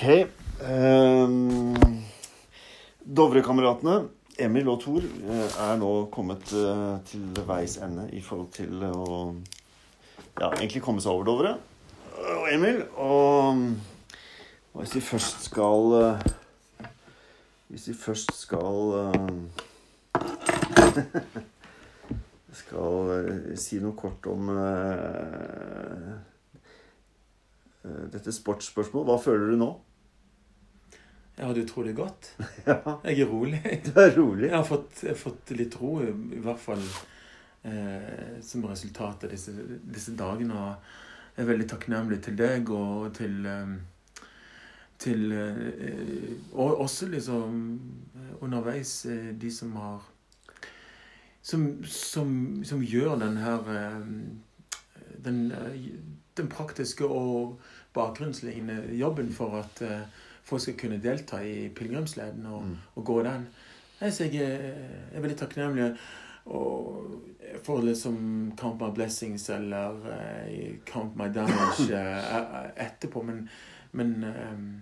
Um, Dovre-kameratene, Emil og Thor, eh, er nå kommet eh, til veis ende i forhold til å ja, egentlig komme seg over Dovre. Og Emil, og hvis vi først skal eh, Hvis vi først skal Skal si noe kort om dette sportsspørsmålet. Hva føler du nå? Jeg har det utrolig godt. Ja. Jeg er rolig. Du er rolig? Jeg har fått, jeg har fått litt ro, i hvert fall eh, som resultat av disse, disse, dagene. Og jeg er veldig takknemlig til deg og til, eh, til eh, Og også liksom underveis eh, de som har som, som, som gjør den her eh, den, eh, den praktiske og bakgrunnslignende jobben for at folk skal kunne delta i pilegrimsleden og, mm. og gå den. Så jeg er veldig takknemlig for liksom Count my blessings eller uh, Count my damage uh, etterpå. Men, men um,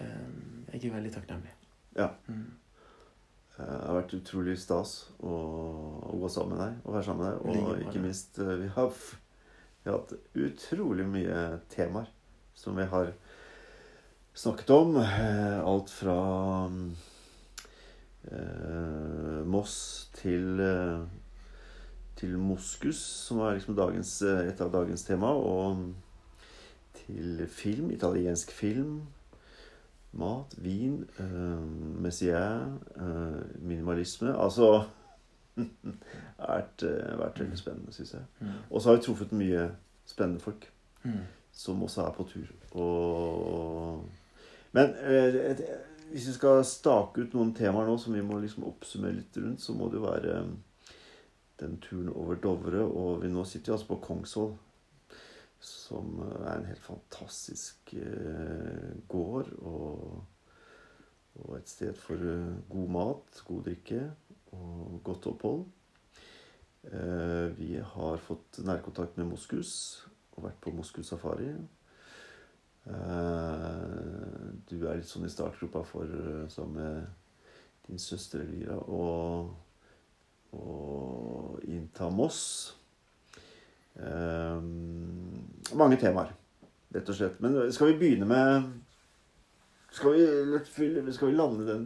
um, jeg er veldig takknemlig. Ja. Mm. Det har vært utrolig stas å, å, gå sammen med deg og være sammen med deg. Og ikke minst, vi har, vi har hatt utrolig mye temaer som vi har snakket om. Eh, alt fra eh, Moss til, eh, til Moskus, som er liksom dagens, eh, et av dagens tema, og til film, italiensk film. Mat, vin, eh, messier, eh, minimalisme. Altså vært, vært veldig spennende, syns jeg. Mm. Og så har vi truffet mye spennende folk. Mm. Som også er på tur. Og men eh, hvis vi skal stake ut noen temaer nå som vi må liksom oppsummere litt rundt, så må det jo være eh, den turen over Dovre. Og vi nå sitter jo altså på Kongsvoll, som eh, er en helt fantastisk eh, gård. Og, og, et sted for eh, god mat, god drikke og godt opphold. Eh, vi har fått nærkontakt med moskus og vært på moskus safari. Eh, du er litt sånn i startgropa for, sammen med din søster Elvira, og, og innta Moss. Um, mange temaer, rett og slett. Men skal vi begynne med Skal vi, skal vi lande den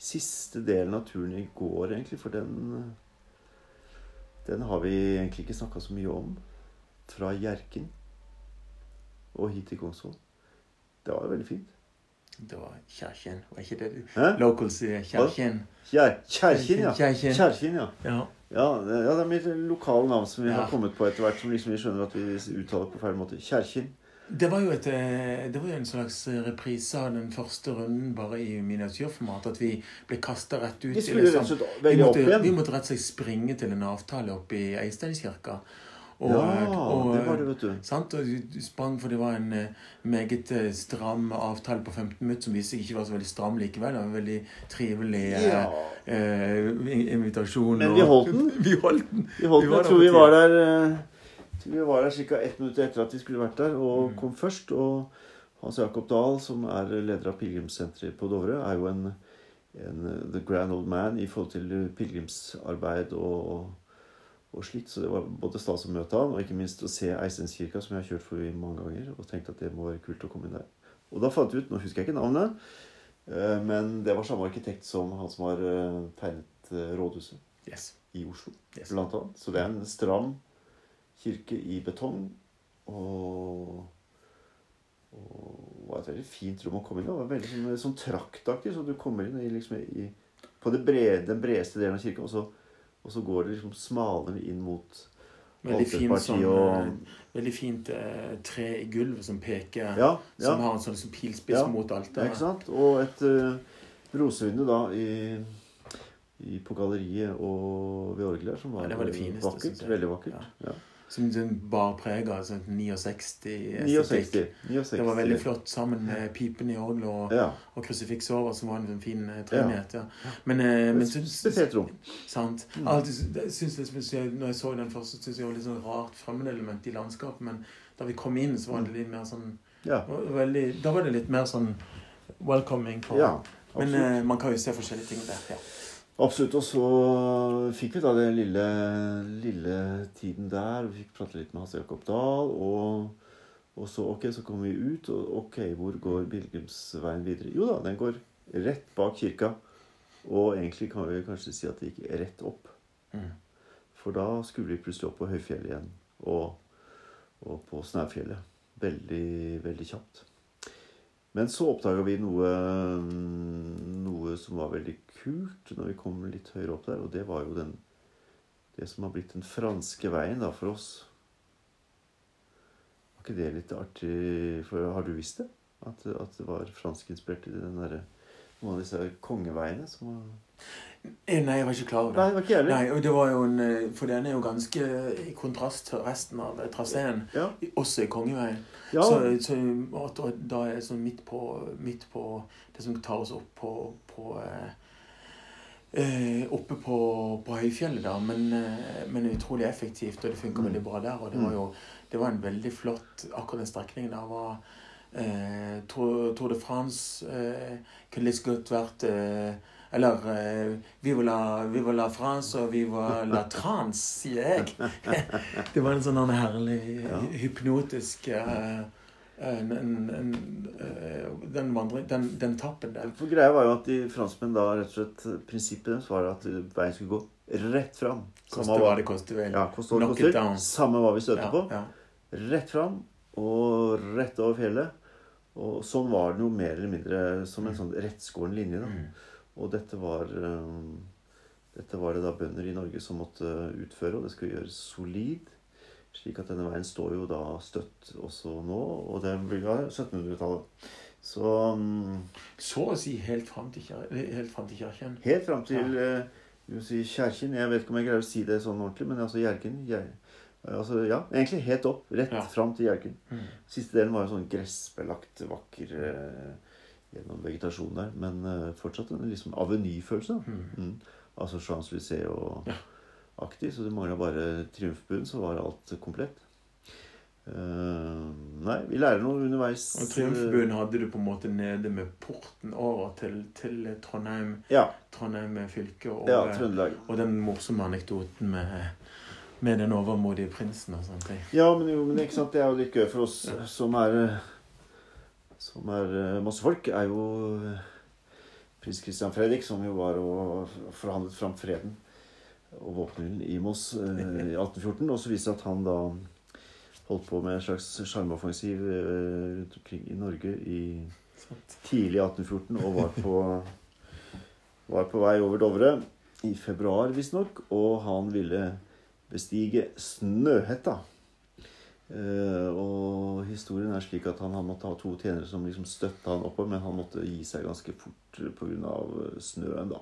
siste delen av turen i går, egentlig? For den Den har vi egentlig ikke snakka så mye om. Fra Hjerken og hit til Kongsvoll. Det var veldig fint. Det var Kjerken, var ikke det Hæ? locals sier? Kjerken. Kjerken, ja. Kjerken, ja. ja. Ja, det, er mitt lokale navn som vi ja. har kommet på etter hvert. Som liksom vi skjønner at vi uttaler på feil måte. Kjerkin. Det var jo, et, eh, det var jo en slags reprise av den første runden, bare i miniatyrformat. At vi ble kasta rett ut. Vi, liksom, vi, måtte, vi måtte rett og slett springe til en avtale oppe i Eisteinskirka. Og, ja, og, det var det, vet du. Sant? Og sprang for det var en uh, meget stram avtale på 15 minutter som viste seg ikke var så veldig stram likevel. Det var en veldig trivelig ja. eh, invitasjon. Men vi holdt den. vi holdt den. Vi holdt den. Jeg tror vi var der vi var der ca. ett minutt etter at vi skulle vært der, og mm. kom først. Og Hans Jakob Dahl, som er leder av pilegrimssenteret på Dovre, er jo en, en the grand old man i forhold til pilegrimsarbeid og og slitt. Så det var både stas å møte han, og ikke minst å se Eisteinskirka, som jeg har kjørt forbi mange ganger, og tenkte at det må være kult å komme inn der. Og da fant vi ut Nå husker jeg ikke navnet, eh, men det var samme arkitekt som han som har eh, tegnet eh, rådhuset yes. i Oslo, yes. blant annet. Så det er en stram kirke i betong. Og, og var et veldig fint rom å komme inn i. Det var veldig sånn, sånn traktaktig, så du kommer inn i, liksom, i, på brede, den bredeste delen av kirken. og så og så går det liksom smalere inn mot Veldig fint, sånn, og... Eh, veldig fint eh, tre i gulvet som peker ja, ja. Som har en sånn liksom pilspiss ja, mot. Ja, ikke sant? Og et uh, rosevindu da i, i, på galleriet og ved orgelet som var, var fineste, vakkert. Veldig vakkert. Ja. Som den bar preg av sånn 69 estetikk. Det var veldig flott sammen med pipen i orgelet og, ja. og krusifiks over, som var en sånn fin trinnhet treenighet. Ja. Men, uh, men Spesielt rom. Sant. Mm. Alltid, synes jeg, når jeg så den første, syntes jeg det var litt sånn rart fremmedelement i landskapet. Men da vi kom inn, så var det litt mer sånn Ja. Veldig, da var det litt mer sånn welcoming. På, ja men eh, man kan jo se forskjellige ting der. Ja. Absolutt. Og så fikk vi da den lille, lille tiden der. Vi fikk prate litt med Hasse Jakob Dahl. Og, og så ok, så kom vi ut. Og ok, hvor går pilegrimsveien videre? Jo da, den går rett bak kirka. Og egentlig kan vi kanskje si at det gikk rett opp. Mm. For da skulle vi plutselig opp på høyfjellet igjen. Og, og på Snaufjellet. Veldig, veldig kjapt. Men så oppdaga vi noe, noe som var veldig kult når vi kom litt høyere opp der. Og det var jo den, det som har blitt den franske veien da, for oss. Var ikke det litt artig? For har du visst det? At, at det var franskinspirert i den derre noen av disse kongeveiene som var Eh, Nei, jeg var ikke klar over det. Nei, det. var ikke heller. Nei, og det var jo en, eh, For den er jo ganske i kontrast til resten av traseen, Ja. også i Kongeveien. Ja. Så, så at, at da er det sånn midt på, midt på det som tar oss opp på, på eh, eh, Oppe på, på høyfjellet, da. Men, eh, men utrolig effektivt, og det funker Mm. veldig bra der. Og det var jo det var en veldig flott Akkurat den strekningen der var eh, Tour, Tour de France eh, kunne litt godt vært eh, Eller uh, Viva la, Viva la France og Viva la trans, sier jeg. det var en sånn herlig Ja. hypnotisk uh, en, en, en, eh, den, vandring, den, den tappen der. For greia var jo at de franskmenn da rett og slett Prinsippet deres var at veien skulle gå rett fram. Koste hva det koste vel. Ja, koste hva det koster. Samme hva vi støter Ja, på. ja. Rett fram og rett over fjellet. Og sånn var det jo mer eller mindre som en sånn rettskåren linje. da. Mm. Og dette var eh, Dette var det da bønder i Norge som måtte utføre, og det skulle gjøres solid. Slik at denne veien står jo da støtt også nå, og den blir av 1700-tallet. Så mm, Så å si helt fram til, helt fram til kirken. helt fram til ja. vi si Kjerken Jeg vet ikke om jeg greier å si det sånn ordentlig, men altså Gjerken altså, Ja, egentlig helt opp. Rett Ja. fram til Gjerken. Mm. Siste delen var jo sånn gressbelagt, vakker eh, gjennom vegetasjon der. Men uh, fortsatt en liksom avenyfølelse. Mm. Mm. Altså Champs-Élysées og Ja. aktig. Så det mangla bare triumfbuen, så var alt komplett. Uh, nei, vi lærer noe underveis. Og Triumfbuen hadde du på en måte nede med porten over til, til Trondheim, Ja, Trondheim fylke. Og, ja Trøndelag. og den morsomme anekdoten med, med den overmodige prinsen og sånne ting. Ja, men, jo, men ikke sant, det er jo litt gøy for oss Ja. som er eh, Som er eh, masse folk, er jo eh, prins Christian Fredrik, som jo var og forhandlet fram freden og våpenhyllen i Moss eh, i 1814. Og så viste det at han da holdt på med en slags sjarmoffensiv rundt omkring i Norge i tidlig 1814 og var på, var på vei over Dovre i februar, visstnok. Og han ville bestige Snøhetta. Eh, historien er slik at han, han måtte ha to tjenere som liksom støtta han oppover, men han måtte gi seg ganske fort pga. snøen, da.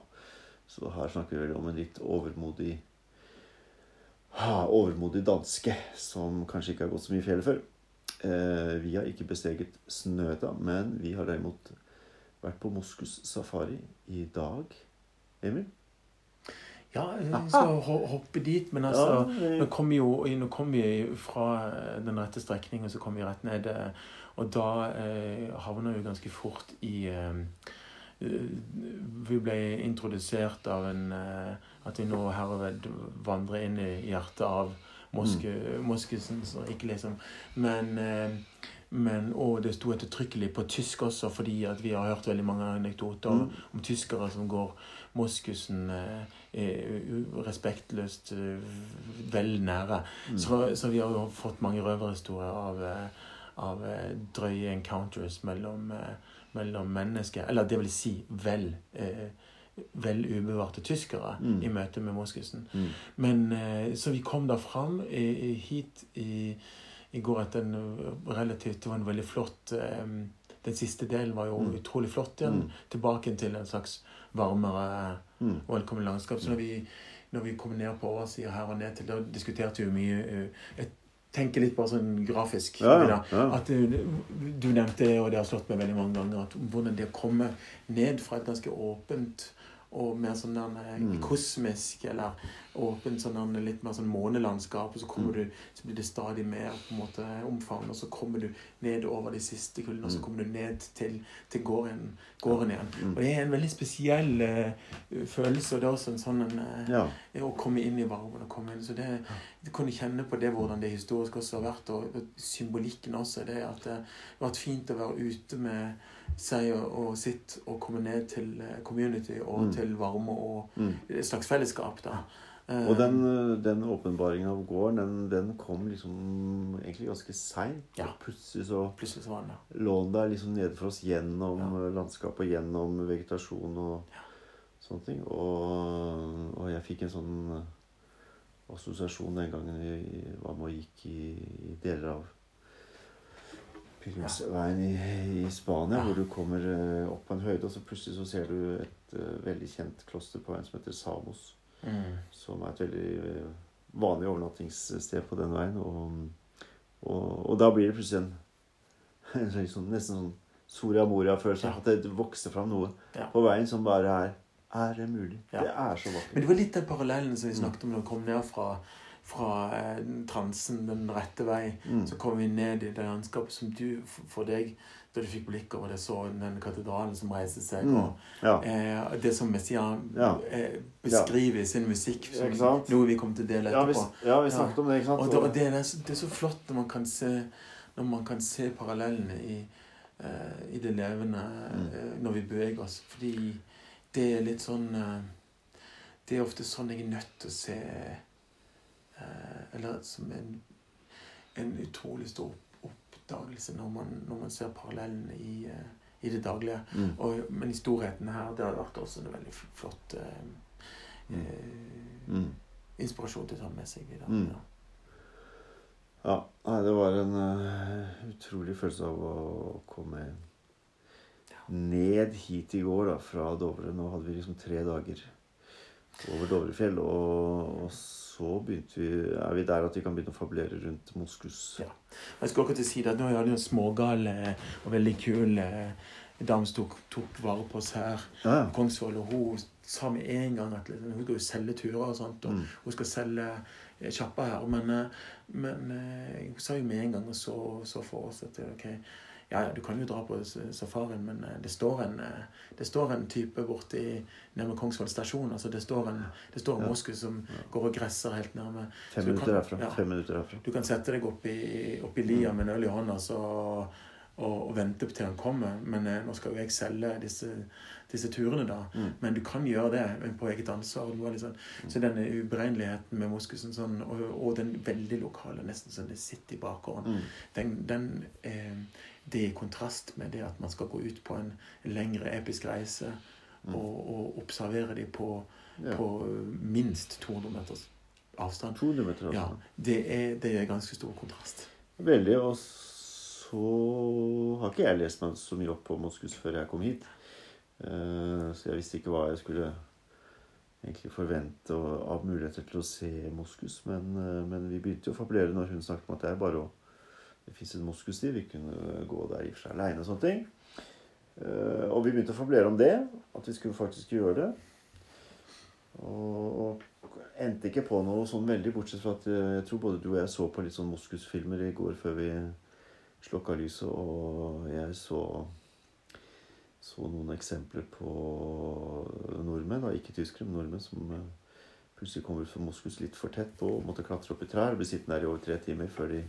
Så her snakker vi vel om en litt overmodig ha, overmodig danske som kanskje ikke har gått så mye i fjellet før. Eh, vi har ikke besteget Snøhetta, men vi har derimot vært på Moskus safari i dag. Emil? Ja, vi skal hoppe dit, men altså Nå kom, jo, kom vi fra den rette strekningen, så kom vi rett ned. eh, Og da eh, havner vi ganske fort i eh, eh, Vi ble introdusert av en eh, At vi nå herved vandrer inn i hjertet av Moske, Moskesen. Så ikke liksom Men, eh, men Og det sto ettertrykkelig på tysk også, fordi vi har hørt veldig mange anekdoter Mm. om tyskere som går Moskusen eh, eh, respektløst eh, vel nære. Mm. Så, så vi har jo fått mange røverhistorier av, av drøye encounters mellom, mellom mennesker. Eller det vil si vel, vel ubevarte tyskere Mm. i møte med Moskusen. Mm. Men, så vi kom da fram i, hit i, i går etter en relativt Det var en veldig flott Den siste delen var jo Mm. utrolig flott igjen. Mm. Tilbake til en slags varmere Mm. og velkommen landskap. Så når vi, når vi kommer ned på oversida her og ned til, da diskuterte vi mye eh, Jeg tenker litt bare sånn grafisk. Ja, ja. At du, du nevnte, og det har slått meg veldig mange ganger, at hvordan det å komme ned fra et ganske åpent og mer sånn eh, Mm. kosmisk eller åpent sånn litt mer sånn månelandskap, og så, kommer du, så blir det stadig mer på en måte omfang, og så kommer du ned over de siste kullene, og så kommer du ned til, til gården, gården igjen. Og det er en veldig spesiell uh, følelse, og det er også en sånn en, uh, Ja. å komme inn i varmen og komme inn. Så det, du kunne kjenne på det hvordan det historisk også har vært, og, og symbolikken også. Det at det har vært fint å være ute med seg og, og sitt og komme ned til eh, community og Mm. til varme og Mm. et slags fellesskap, da. Eh, Og den, den åpenbaringen av gården, den, den kom liksom egentlig ganske seint. Ja. Plutselig så Plutselig så var den ja. lå den der liksom nede for oss gjennom Ja. landskapet og gjennom vegetasjon og sånne ting. Og, og jeg fikk en sånn assosiasjon den gangen vi var med og gikk i, i deler av pilegrimsveien i, i Spania, hvor du kommer eh, opp på en høyde, og så plutselig så ser du et uh, veldig kjent kloster på veien som heter Samos Mm. som er et veldig eh, vanlig overnattingssted på den veien. Og, og, og da blir det plutselig en, en sånn- nesten sånn Soria Moria-følelse. At det vokser fram noe Ja. på veien som bare er Er det mulig? Ja. Det er så Men det var litt den parallellen som vi snakket om da vi kom ned fra, fra eh, transen, den rette vei. Mm. Så kom vi ned i det landskapet som du, for- deg, da du fikk blikk over det, så den katedralen som reiste seg. Mm. og Ja. Eh, det som Messiaen Ja. eh, beskriver i sin musikk, som noe vi kom til å dele Ja, vi, etterpå. ja, vi snakket om det, ikke sant? Og, det, og det, er, det er så flott når man kan se, man kan se parallellene i, eh, i det levende Mm. eh, når vi beveger oss. Fordi det er litt sånn eh, Det er ofte sånn jeg er nødt til å se Eller som en, en utrolig stor oppdagelse når man, når man ser parallellene i, eh, i det daglige. Mm. Og, men i storheten her, det har vært også en veldig flott eh, Mm. eh, Mm. inspirasjon til å ta med seg videre. Mm. Ja. Ja, det var en uh, utrolig følelse av å komme ned hit i går da, fra Dovre. Nå hadde vi liksom tre dager over Dovrefjell, og, og så vi, er vi der at vi kan begynne å fabulere rundt moskus. Ja. Jeg skulle akkurat si det, at Nå hadde en smågal eh, og veldig kul eh, dame som tok, tok vare på oss her Ja, ja. Kongsvoll. Og hun sa med en gang at liksom, hun skal jo selge turer og sånt. Og Mm. hun skal selge eh, sjappa her. Men, eh, men eh, hun sa jo med en gang og så, så for oss at ok, ja, ja, du kan jo dra på safarien, men eh, det står en, eh, det står en type borti nærme Kongsvoll stasjon. altså Det står en, det står en Ja. moskus som går og gresser helt nærme. Fem minutter herfra. ja. Fem minutter herfra. Du kan sette deg opp i, opp i lia med en øl i hånda så, og, og vente til han kommer. Men eh, nå skal jo jeg selge disse, disse turene, da. Mm. Men du kan gjøre det på eget ansvar. Litt sånn. Så denne uberegneligheten med moskusen sånn, og, og den veldig lokale, nesten sånn det sitter i bakgården, Mm. den, den, eh, det i kontrast med det at man skal gå ut på en lengre episk reise Mm. og, og observere dem på, Ja. på minst 200 meters avstand. 200 meter Ja, avstand. det er, det er ganske stor kontrast. Veldig. Og så har ikke jeg lest meg så mye opp på moskus før jeg kom hit. Eh, Så jeg visste ikke hva jeg skulle egentlig forvente av muligheter til å se moskus. Men, eh, men vi begynte jo å fabulere når hun snakket om at det er bare å Det fins en moskusti. Vi kunne gå der i og for seg aleine og sånne ting. Eh, Og vi begynte å fablere om det. At vi skulle faktisk gjøre det. Og, endte ikke på noe sånn veldig, bortsett fra at jeg tror både du og jeg så på litt sånn moskusfilmer i går før vi slokka lyset, og jeg så så noen eksempler på nordmenn, da, ikke tyskere, men nordmenn som eh, plutselig kommer ut fra moskus litt for tett og måtte klatre opp i trær og bli sittende der i over tre timer før de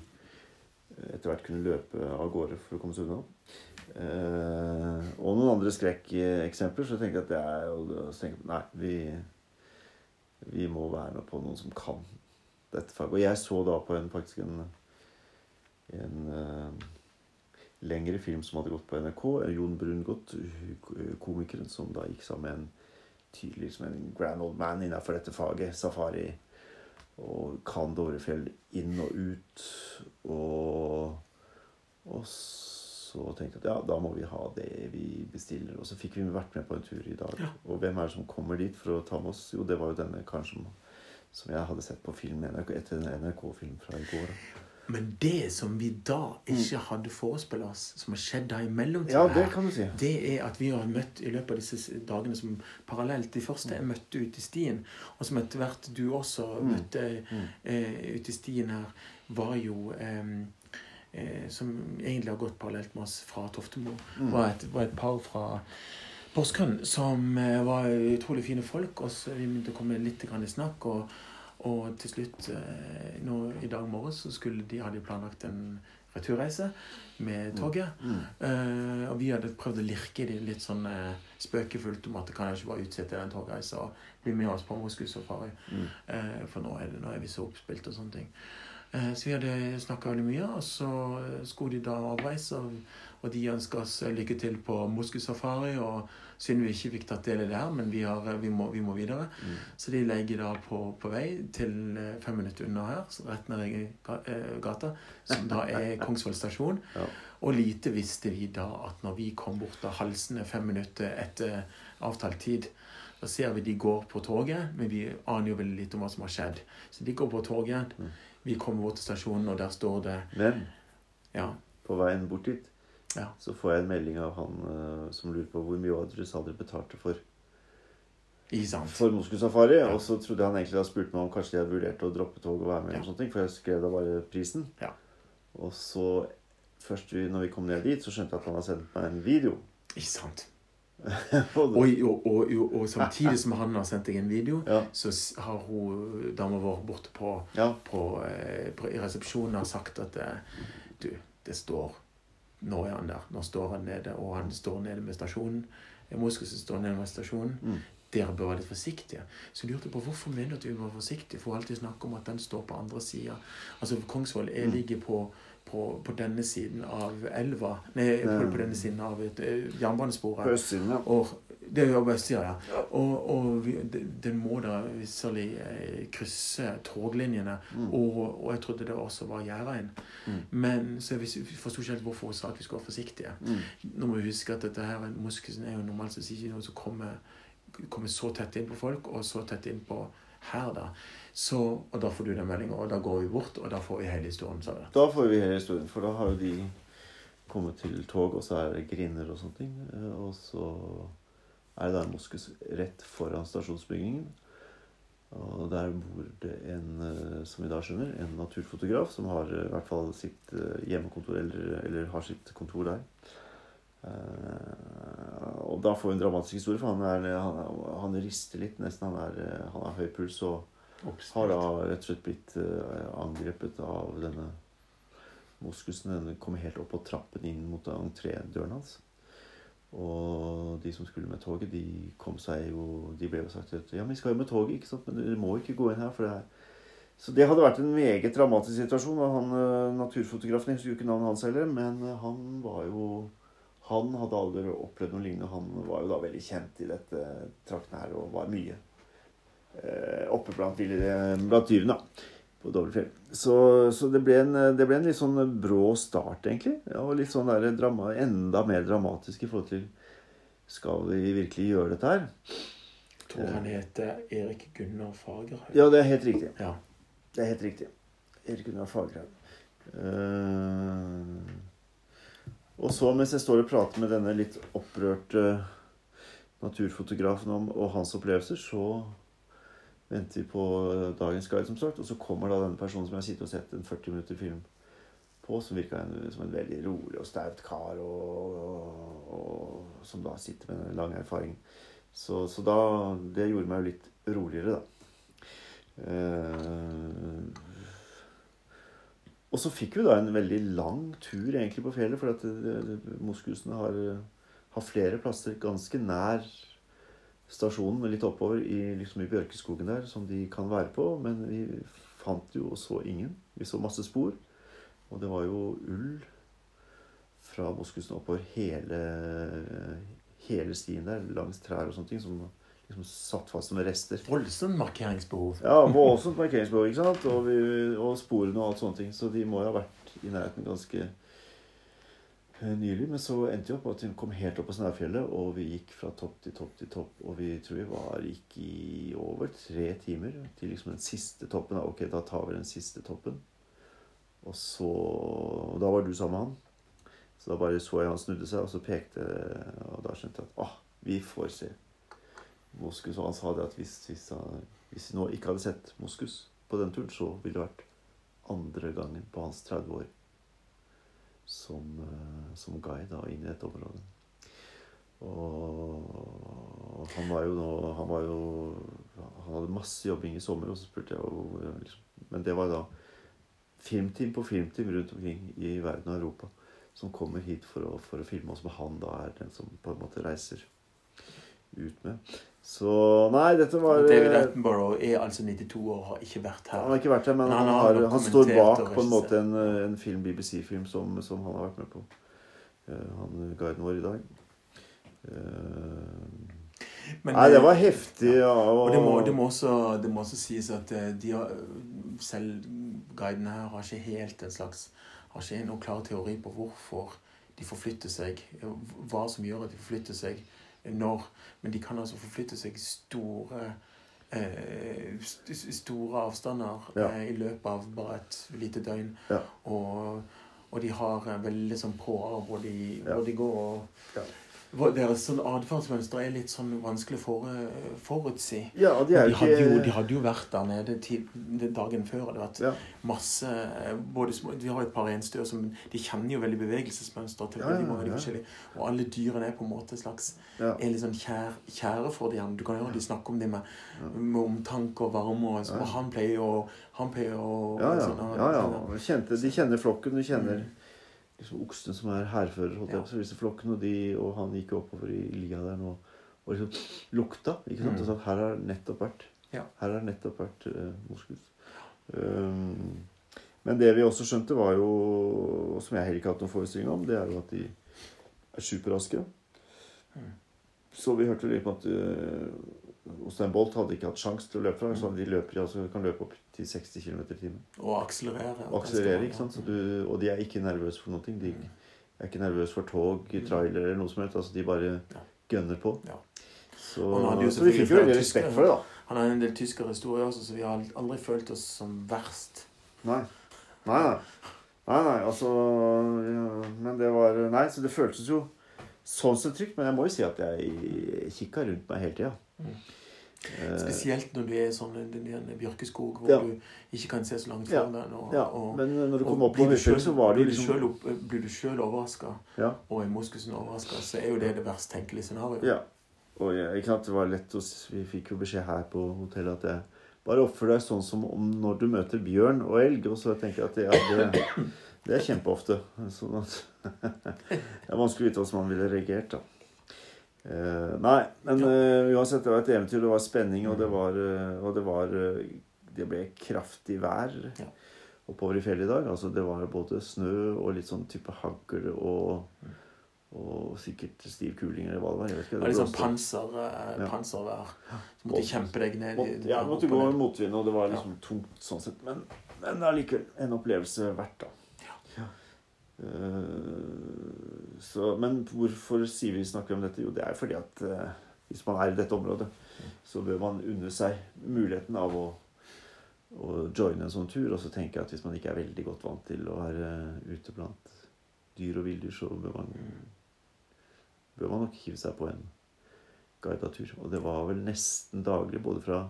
etter hvert kunne løpe av gårde for å komme seg unna. Eh, og noen andre skrekkeksempler, så jeg at det er jo så tenkte Nei, vi, vi må være med på noen som kan dette faget. Og jeg så da på en, faktisk en, en eh, lengre film som hadde gått på NRK. Jon Brungot, komikeren som da gikk sammen med en tydelig som en grand old man innenfor dette faget, safari. Og kan Dovrefjell inn og ut. Og, og så tenkte jeg at ja, da må vi ha det vi bestiller. Og så fikk vi vært med på en tur i dag. Ja. Og hvem er det som kommer dit for å ta med oss? Jo, det var jo denne karen som, som jeg hadde sett på film etter en NRK-film fra i går. Men det som vi da ikke hadde forespeilet oss, som har skjedd da i Ja, det si. det er at vi har møtt i løpet av disse dagene som parallelt De første jeg møtte ute i stien, og som etter hvert du også Mm. møtte eh, ute i stien her, var jo eh, eh, Som egentlig har gått parallelt med oss fra Toftemo. Mm. Var, et, var et par fra Porsgrunn som eh, var utrolig fine folk. Og så vi begynte å komme litt i snakk. Og, og til slutt, eh, nå i dag morges, så skulle de, hadde de planlagt en returreise med toget. Mm. Uh, og vi hadde prøvd å lirke det litt sånn uh, spøkefullt om at det kan jeg ikke bare utsette den togreisa og bli med oss på Moskus-safari. Mm. Uh, for nå er, det, nå er vi så oppspilt og sånne ting. Så vi hadde snakka veldig mye, og så skulle de da avreise. Og, og de ønska oss lykke til på Moskus-safari. Og siden vi ikke fikk tatt del i det her, men vi, har, vi, må, vi må videre. Mm. Så de legger da på, på vei til eh, fem minutter unna her, så rett ned i eh, gata, som da er Kongsvoll stasjon. Ja. Og lite visste vi da at når vi kom bort av halsene fem minutter etter avtalt tid, da ser vi de går på toget, men vi aner jo veldig lite om hva som har skjedd. Så de går på toget, Mm. vi kommer bort til stasjonen, og der står det Hvem? Ja. på veien bort dit Ja. så får jeg en melding av han uh, som lurer på hvor mye var hadde betalt betalte for for Moskusafari. Ja. Og så trodde jeg han egentlig hadde spurt meg om kanskje de hadde vurdert å droppe toget og være med. Ja. eller sånne ting, For jeg skrev da bare prisen. Ja. Og så, først vi, når vi kom ned dit, så skjønte jeg at han hadde sendt meg en video. Ikke sant? Og Og, og, og, og, og samtidig som han har sendt deg en video, ja, så har hun dama vår borte på ja, på, eh, på, i resepsjonen har sagt at eh, du, det står Nå er han der. Nå står han nede, og han står nede med stasjonen. Moskusen står nede med stasjonen. Mm. Dere bør være litt forsiktige. Så jeg lurte på hvorfor mener du at vi bør være forsiktige? For alltid snakke om at den står på andre sida. Altså, Kongsvoll Mm. ligger på, på, på denne siden av elva Nei, på, på denne siden av et, eh, på jernbanesporet. østsiden, ja. Og det er jo vestsida, ja. Og, og den må da visselig eh, krysse toglinjene. Mm. Og, og jeg trodde det også var Gjærein. Mm. Men så jeg forsto ikke helt hvorfor hun sa at vi skulle være forsiktige. Mm. Nå må vi huske at dette her, Moskusen er jo normalt sett ikke noe som kommer, kommer så tett inn på folk, og så tett inn på her, da. Så, og da får du den meldinga, og da går vi bort, og da får vi hele historien. sa. Da får vi hele historien, for da har jo de kommet til tog, og så er det griner og sånne ting. eh, Og så er det da en moské rett foran stasjonsbygningen. Og der bor det en, eh, som vi da skjønner, en naturfotograf som har eh, i hvert fall sitt eh, hjemmekontor, eller, eller har sitt kontor der. Og da får vi en dramatisk historie, for han, er, han, han rister litt nesten. Han, er, han har høy puls og har da rett og slett blitt angrepet av denne moskusen. Den kommer helt opp på trappen inn mot entrédøren hans. Og de som skulle med toget, de kom seg jo De ble jo sagt at ja, men vi skal jo med toget, ikke sant? men dere må ikke gå inn her. for det er så det hadde vært en meget dramatisk situasjon. Og han eh, naturfotografen, jeg husker jo ikke navnet hans heller, men eh, han var jo Han hadde aldri opplevd noe lignende. Han var jo da veldig kjent i dette traktene her og var mye eh, oppe blant, blant dyrene. På Dovrefjell. Så, så det, ble en, det ble en litt sånn brå start, egentlig. Ja, og litt sånn der drama, enda mer dramatisk i forhold til Skal vi virkelig gjøre dette her? Jeg Tror han heter Erik Gunnar Fagerhaug. Ja, det er helt riktig. Ja. Det er helt riktig. Erik Gunnar Fagerhaug. Uh, og så, mens jeg står og prater med denne litt opprørte naturfotografen om, og hans opplevelser, så venter vi på dagens guide, som sagt. Og så kommer da denne personen som jeg har sittet og sett en 40 minutter film på, som virka som en veldig rolig og staut kar, og, og, og som da sitter med en lang erfaring. Så, så da Det gjorde meg jo litt roligere, da. Eh, og så fikk vi da en veldig lang tur egentlig på fjellet, for at det- det- moskusene har, har flere plasser ganske nær stasjonen, men litt oppover i, liksom i bjørkeskogen der, som de kan være på. Men vi fant jo og så ingen. Vi så masse spor. Og det var jo ull fra moskusen oppover hele, hele stien der, langs trær og sånne ting, som liksom satt fast som rester. Voldsomt markeringsbehov. Ja, voldsomt markeringsbehov, ikke sant? Og, vi, og sporene og alt sånne ting. Så de må jo ha vært i nærheten ganske nylig. Men så endte vi opp at vi kom helt opp på Snærfjellet, og vi gikk fra topp til topp til topp. Og vi tror vi var gikk i over tre timer til liksom den siste toppen. Ok, da tar vi den siste toppen. Og så og Da var du sammen med han. Så da bare så jeg han snudde seg, og så pekte Og da skjønte jeg at ah, vi får se Moskus. Og han sa det at hvis, hvis, hvis vi nå ikke hadde sett Moskus på den turen, så ville det vært andre gangen på hans 30 år som, eh, som guide da, inn i dette området. Og han var jo nå Han var jo Han hadde masse jobbing i sommer, og så spurte jeg jo liksom, Men det var da filmteam på filmteam rundt omkring i verden og Europa som kommer hit for å, for å filme, og som han da er den som på en måte reiser ut med. Så nei, dette var David Attenborough er altså 92 år og har ikke vært her. Han har ikke vært her, men Men han, han har han står bak på en måte en, en film, BBC-film som, som han har vært med på. Eh, han guiden vår i dag. Eh, Men, nei, det eh, var heftig. Ja, og, Og det må, det, må også, det må også sies at eh, de har, selv guidene her har ikke helt en slags Har ikke noen klar teori på hvorfor de forflytter seg. Hva som gjør at de forflytter seg når. Men de kan altså forflytte seg store eh, store avstander Ja. eh, i løpet av bare et lite døgn. Ja. Og, og de har eh, veldig sånn påer hvor Ja. hvor de går og Deres sånn atferdsmønster er litt sånn vanskelig å fore, forutsi. Ja, de De hadde hadde, jo, de hadde jo vært der nede dagen før. Det hadde vært ja, masse eh, både små, Vi har et par reinsdyr som De kjenner jo veldig bevegelsesmønster til Ja, veldig mange av de forskjellige. Og alle dyrene er på en måte slags er litt sånn kjær, kjære for dem. Du kan høre de snakke om det med, med omtanke og varme. Og, så, Ja. og han pleier jo han pleier å Ja, ja. sånn, ja. Kjente, de kjenner flokken. De kjenner Mm. Liksom oksene som er hærfører. holdt jeg Ja. på si, disse flokkene, og, de, og han gikk oppover i lia der nå og liksom lukta. ikke sant? Mm. Og sa at her har nettopp vært Ja. Her har nettopp vært uh, moskus. Um, men det vi også skjønte, var jo, som jeg heller ikke har hatt noen forestilling om, det er jo at de er superraske. Mm. Så vi hørte litt på at uh, Ostein Bolt hadde ikke hatt sjanse til å løpe fra. Så de løper, altså, kan løpe opp til 60 km i timen. Og akselerere. Og ikke sant? Så du, og de er ikke nervøse for noe. De er ikke nervøse for tog, trailer eller noe som helst. Altså, de bare Ja. gønner på. Ja. Så, så vi fikk jo litt veldig respekt for det, da. Han har en del tyskere historier også, så vi har aldri følt oss som verst. Nei. Nei, nei. Nei, nei, altså ja, Men det var Nei, så det føltes jo sånn sett trygt. Men jeg må jo si at jeg kikka rundt meg hele tida. Mm. Eh, Spesielt når du er sånn en, bjørkeskog hvor Ja. du ikke kan se så langt Ja. den. Og, ja, og, men når du kommer opp på høyfjellet, så var det blir du liksom selv Blir du sjøl overraska, Ja. og er moskusen overraska, så er jo det det verst tenkelige scenarioet. ja. Og jeg, ikke sant, det var lett å Vi fikk jo beskjed her på hotellet at jeg bare oppfør deg sånn som om når du møter bjørn og elg. Og så tenker jeg at ja, det, det er kjempeofte. Sånn at Det er vanskelig å vite hvordan man ville reagert, da. Uh, nei, men uh, uansett, det var et eventyr. Det var spenning, og det var, uh, og det, var det ble kraftig vær Ja. oppover i fjellet i dag. Altså, det var både snø og litt sånn type hagl og, og sikkert stiv kuling eller hva det var. Jeg vet ikke. Det var litt sånn panser, Ja. panservær. Så måtte de kjempe deg ned. i- ja, måtte gå i motvind, og det var liksom tungt sånn sett. Men, men allikevel en opplevelse verdt, da. Eh, så, men hvorfor sier vi snakker om dette? Jo, det er fordi at eh, hvis man er i dette området, så bør man unne seg muligheten av å, å joine en sånn tur. Og så tenker jeg at hvis man ikke er veldig godt vant til å være ute blant dyr og villdyr, så bør man, bør man nok hive seg på en guidet tur. Og det var vel nesten daglig, både fra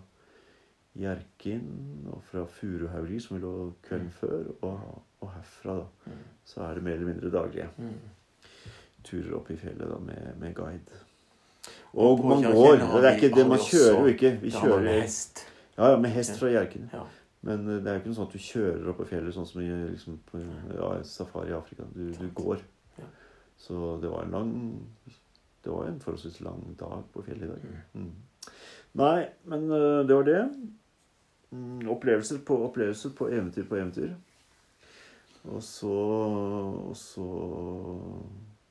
Hjerkinn og fra Furuhaugli, som vi lå kvelden før, og, og herfra, da. Mm. Så er det mer eller mindre daglige Mm. turer opp i fjellet da, med, med guide. Og Og man går. Det er ikke det, man kjører jo ikke. Vi kjører med hest. ja, ja, med hest fra Hjerkinn. Ja. Men eh, det er jo ikke noe sånn at du kjører opp på fjellet sånn som i liksom, på ja, safari i Afrika. Du, du går. Ja. Så det var en lang Det var en forholdsvis lang dag på fjellet i dag. Mm. Nei, men eh, det var det. Mm, opplevelser på opplevelser på eventyr på eventyr. Og så Og så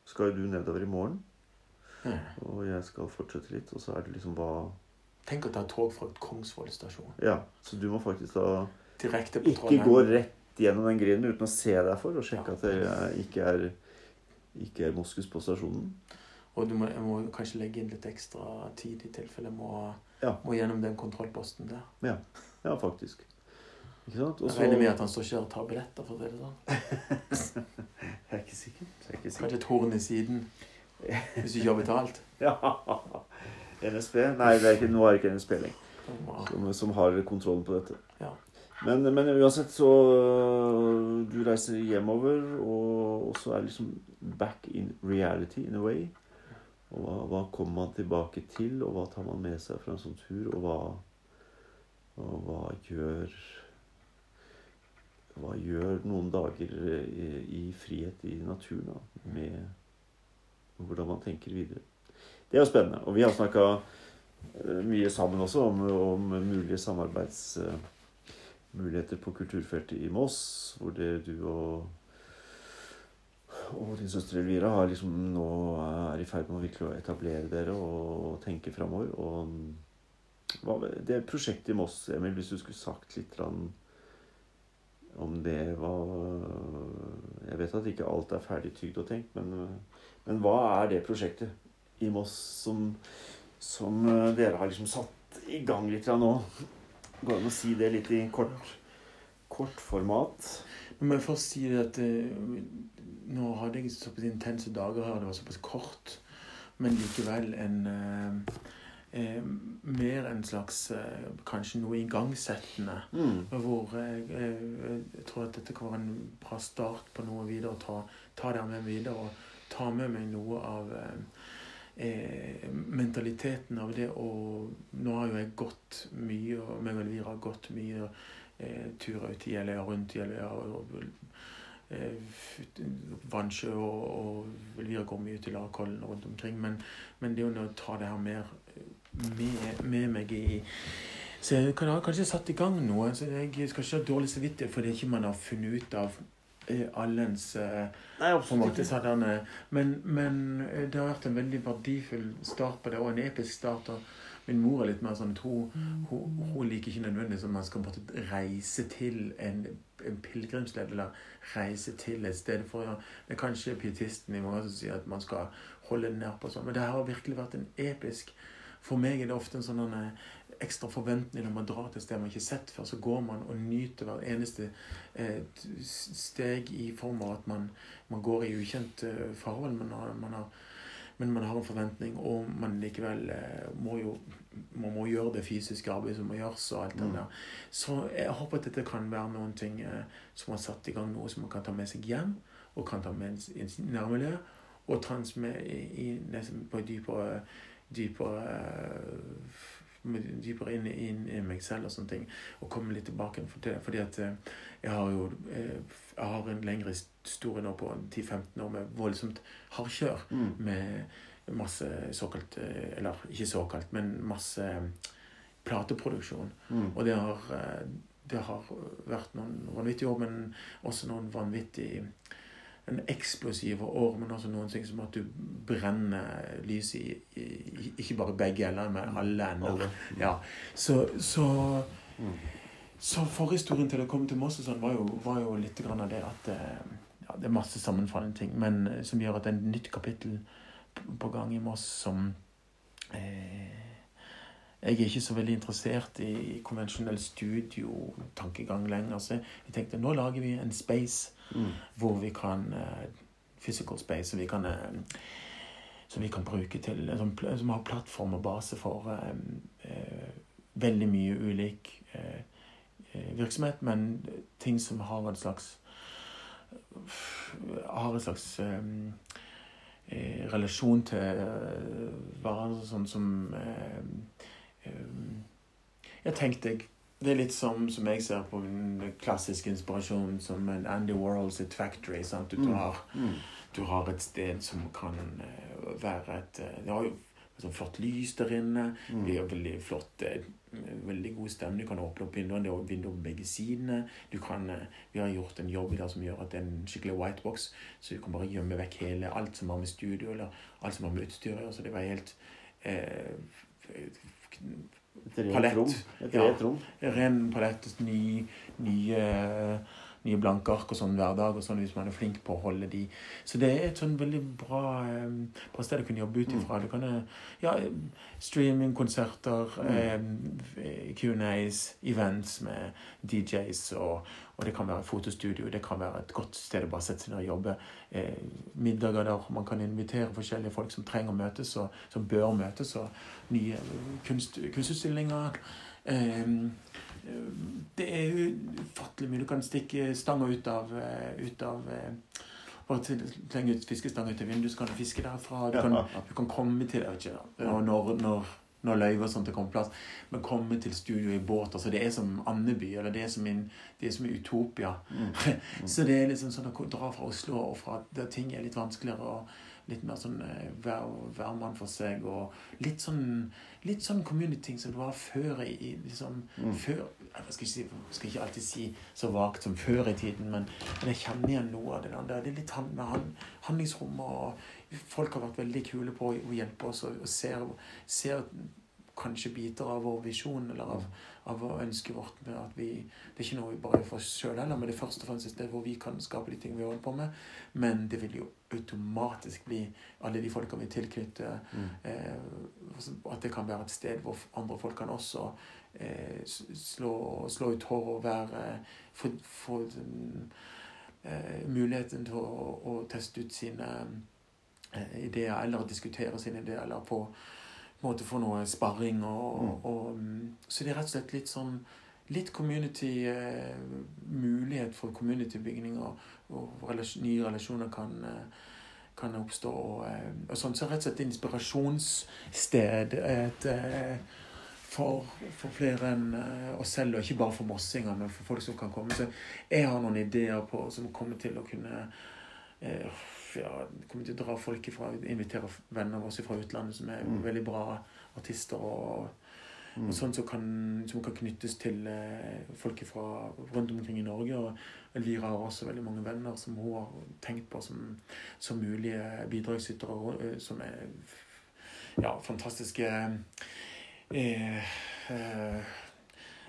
skal du nedover i morgen. Mm. Og jeg skal fortsette litt. Og så er det liksom hva Tenk å ta tog fra Kongsvoll stasjon. Ja, så du må faktisk da Direkte på ikke gå rett gjennom den grinden uten å se deg for og sjekke Ja. at det ikke er ikke er moskus på stasjonen. Og du må, jeg må kanskje legge inn litt ekstra tid i tilfelle jeg må, Ja. må gjennom den kontrollposten der. Ja, faktisk. Ikke sant? Også... Jeg regner med at han står ikke og tar billetter, for å si det sånn. Jeg er ikke sikker. Jeg er ikke sikker. Kanskje et horn i siden. Hvis du ikke har betalt. Ja. NSB? Nei, det er ikke, nå er det ikke NSB lenger. Som, som har kontrollen på dette. Ja. Men, men uansett så Du reiser hjemover, og, og så er det liksom back in reality in a way. Og hva, hva kommer man tilbake til, og hva tar man med seg fra en sånn tur, og hva, og hva gjør Hva gjør noen dager i, i frihet i naturen da, med hvordan man tenker videre. Det er jo spennende. Og vi har snakka mye sammen også om, om mulige samarbeidsmuligheter på kulturfeltet i Moss, hvor det du og og din søster Elvira har liksom nå er i ferd med å virkelig etablere dere og tenke framover. Og det prosjektet i Moss, Emil, hvis du skulle sagt litt om det hva, Jeg vet at ikke alt er ferdig tygd og tenkt, men, men hva er det prosjektet i Moss som, som dere har liksom satt i gang litt nå? Går det an å si det litt i kort, kort format? Men må jeg først si at eh, nå hadde jeg såpass intense dager her, det var såpass kort, men likevel en eh, eh, Mer en slags eh, kanskje noe igangsettende. Mm. Hvor jeg, jeg, jeg tror at dette kan være en bra start på noe videre. Ta, ta det med videre og ta med meg noe av eh, eh, mentaliteten av det. Og nå har jo jeg gått mye, og meg og Elvira har gått mye eh, turer ut i Jeløya, rundt Jeløya. og, og eh, Vannsjø og, og Elvira går mye til Larkollen og rundt omkring. Men, men det er å ta det her mer med, med meg i Så jeg kan ha kanskje satt i gang noe. så Jeg skal ikke ha dårlig samvittighet fordi ikke man har funnet ut av eh, allens eh, Nei, måte men, men eh, det har vært en veldig verdifull start på det, og en episk start. Min mor er litt mer sånn at hun, hun, hun liker ikke nødvendigvis at man skal bare reise til en, en pilegrimsled, eller reise til et sted. for Det er kanskje pietisten i morgen som sier at man skal holde den nær på sånn, men det har virkelig vært en episk For meg er det ofte en sånn ekstra forventning når man drar til et sted man ikke har sett før. Så går man og nyter hver eneste eh, steg i form av at man, man går i ukjent farvel forhold. Man har, man har, men man har en forventning, og man likevel eh, må jo man må gjøre det fysiske arbeidet som må gjøres. og alt det Mm. der. Så jeg håper at dette kan være noen ting eh, som har satt i gang noe som man kan ta med seg hjem, og kan ta med i nærmiljø, og ta med i, i, på et dypere, dypere eh, dypere inn, inn i meg selv og sånne ting. Og komme litt tilbake til det. Fordi at eh, jeg har jo eh, jeg har en lengre historie nå på 10-15 år med voldsomt hardkjør Mm. med masse såkalt Eller ikke såkalt, men masse plateproduksjon. Mm. Og det har, det har vært noen vanvittige år, men også noen vanvittig en eksplosive år, men også noen ting som at du brenner lys i, i Ikke bare begge ender, men alle ender. Ja. Så, så, Mm. så forhistorien til å komme til Moss og sånn var jo, var jo litt grann av det at eh, ja, Det er masse sammenfallende ting, men eh, som gjør at det er et nytt kapittel på gang i Moss som eh, Jeg er ikke så veldig interessert i konvensjonell studiotankegang lenger. Så jeg tenkte nå lager vi en space Mm. hvor vi kan eh, Physical space som vi kan eh, som vi kan bruke til som, som har plattform og base for eh, veldig mye ulik virksomhet, men ting som har en slags har en slags um, relasjon til hverandre, sånn som eh, Jeg tenkte jeg det er litt som, som jeg ser på den klassiske inspirasjonen som en Andy Warhol sitt Factory. Sant? Du, Mm. har, Mm. du har et sted som kan eh, være et eh, Det har jo sånn flott lys der inne. Mm. Det er veldig flott eh, Veldig god stemning. Du kan åpne opp vinduene. Det er vinduer på begge sidene. Du kan, vi har gjort en jobb der som gjør at det er en skikkelig white box. så du kan bare gjemme vekk hele alt som har med studio eller alt som har med utstyr å gjøre. Så det var helt eh, Et Palett. rom. Et Ja. ren palett, ny, nye nye blanke ark og sånn hver dag, og sånn hvis man er flink på å holde de. Så det er et sånn veldig bra, eh, bra sted å kunne jobbe ut ifra. Du kan eh, ja, streamingkonserter, eh, Q&As, events med DJs, og, og, det kan være fotostudio. Det kan være et godt sted å bare sette seg ned og jobbe. Eh, middager der man kan invitere forskjellige folk som trenger å møtes, og som bør møtes, og nye kunst, kunstutstillinger. Eh, det er ufattelig mye. Du kan stikke stanga ut av, eh, ut av eh, bare slenge ut fiskestanga ut av vinduet, så kan du fiske derfra. Du kan, du kan komme til ikke, når, når, når løyver og sånt er kommet plass, men komme til studio i båt. altså Det er som Andeby, eller det er som, en, det er som Utopia. Mm. Mm. så det er liksom sånn å dra fra Oslo og fra der ting er litt vanskeligere. og litt mer sånn hver, hver mann for seg, og litt sånn litt sånn community som det var før i liksom, mm. før, Jeg skal ikke, si, skal ikke, alltid si så vagt som før i tiden, men, men jeg kjenner igjen noe av det der. Det er litt med handlingsrom, og folk har vært veldig kule på å hjelpe oss og, og ser, ser kanskje biter av vår visjon eller av, av ønsket vårt. med at vi, Det er ikke noe vi bare oss sjøl heller, men det er først og fremst et sted hvor vi kan skape de ting vi holder på med. Men det vil jo automatisk bli alle de folka vi tilknytter. Mm. Eh, at det kan være et sted hvor andre folk kan også eh, slå, slå, ut hår og være Få, få eh, muligheten til å, å, teste ut sine eh, ideer, eller diskutere sine ideer, eller på måte få noe sparring. Og, mm. og, mm, så det er rett og slett litt sånn litt community eh, Mulighet for communitybygning og, og relasjon, nye relasjoner kan, eh, kan oppstå. Og, og sånn. Så rett og slett inspirasjonssted. Et, eh, for, for, flere enn eh, oss selv, og ikke bare for mossinger, men for folk som kan komme. Så jeg har noen ideer på, som kommer til å kunne eh, ja, kommer til å dra folk ifra, invitere venner av oss fra utlandet som er mm. veldig bra artister. og, og sånn som kan, som kan, knyttes til eh, folk fra rundt omkring i Norge. Og Elvira har også veldig mange venner som hun har tenkt på som, som mulige bidragsytere, eh, som er ja, fantastiske eh, eh,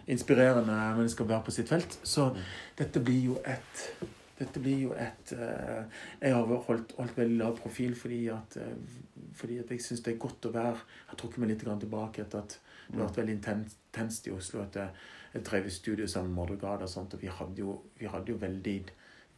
Inspirerende mennesker å være på sitt felt. Så mm. dette blir jo et dette blir jo et uh, Jeg har holdt, holdt, veldig lav profil fordi at, uh, fordi at jeg syns det er godt å være Jeg har trukket meg litt tilbake etter at det har vært veldig intenst i Oslo. at Jeg, jeg drev i studio sammen med Mordregard og sånt, og vi hadde jo, vi hadde jo veldig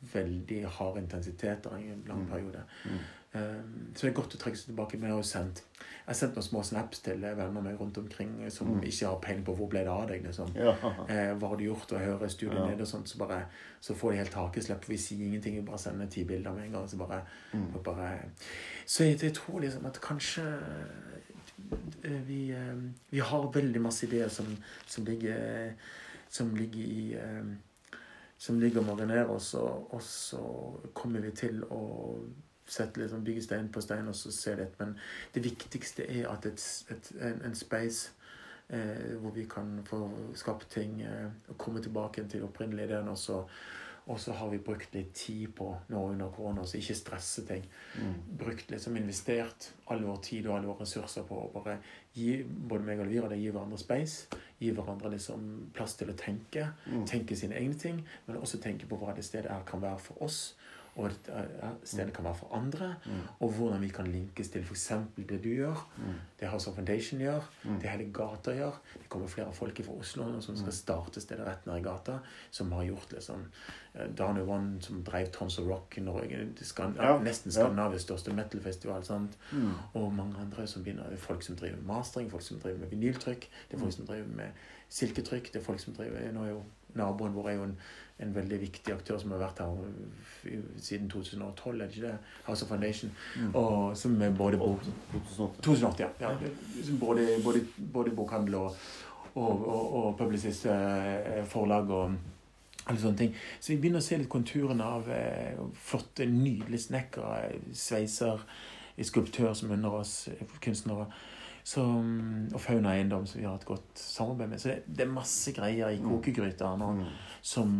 veldig hard intensitet i en lang mm. periode. Mm. Um, så det er godt å trekke seg tilbake. Men jeg har sendt jeg noen små snaps til venner meg rundt omkring som mm. ikke har peiling på hvor ble det av deg. Liksom. Ja. Eh, hva har du gjort? Og hører studiet ja. nede og sånt, så, bare, så får de helt hakeslepp. Vi sier ingenting, vi bare sender ti bilder med en gang. Så, bare, mm. bare, så jeg, jeg, tror liksom at kanskje eh, vi, eh, vi har veldig masse ideer som, som ligger, som ligger i som ligger og marinerer oss, og, og så kommer vi til å sette liksom, bygge stein på stein og så se det. Men det viktigste er at et, et, en, en space eh, hvor vi kan få skapt ting eh, og komme tilbake til opprinnelig ideen. Og så, og så har vi brukt litt tid på nå under korona, så ikke stresse ting. Mm. Brukt liksom investert all vår tid og alle våre ressurser på å bare gi både meg og Elvira det gi hverandre space. Gi hverandre liksom plass til å tenke. Mm. Tenke sine egne ting, men også tenke på hva det stedet her kan være for oss og at stedet kan være for andre, mm. og hvordan vi kan linkes til f.eks. det du gjør, mm. det House of Foundation gjør, mm. det hele gata gjør. Det kommer flere folk fra Oslo som skal mm. starte stedet rett nær i gata, som har gjort liksom Daniel One, som drev Tons of Rock i Norge, Skan ja. nesten Skandinavias største metal-festival, mm. og mange andre som begynner. Er folk som driver mastering, folk som driver med vinyltrykk, det er folk mm. som driver med silketrykk, det er folk som driver Nå er jo naboen vår er jo en en veldig viktig aktør som har vært her siden 2012, er det ikke det? House of Foundation. Mm. Og som er både bok... 2008, ja. ja. Både, både, både bokhandel og, og, og, og publisist, eh, forlag og alle sånne ting. Så vi begynner å se litt konturene av eh, flotte, nydelige snekkere, sveiser, skulptør som unner oss, kunstnere. Som, og Fauna Eiendom, som vi har et godt samarbeid med. Så det, det er masse greier i mm. kokegryta nå mm. som,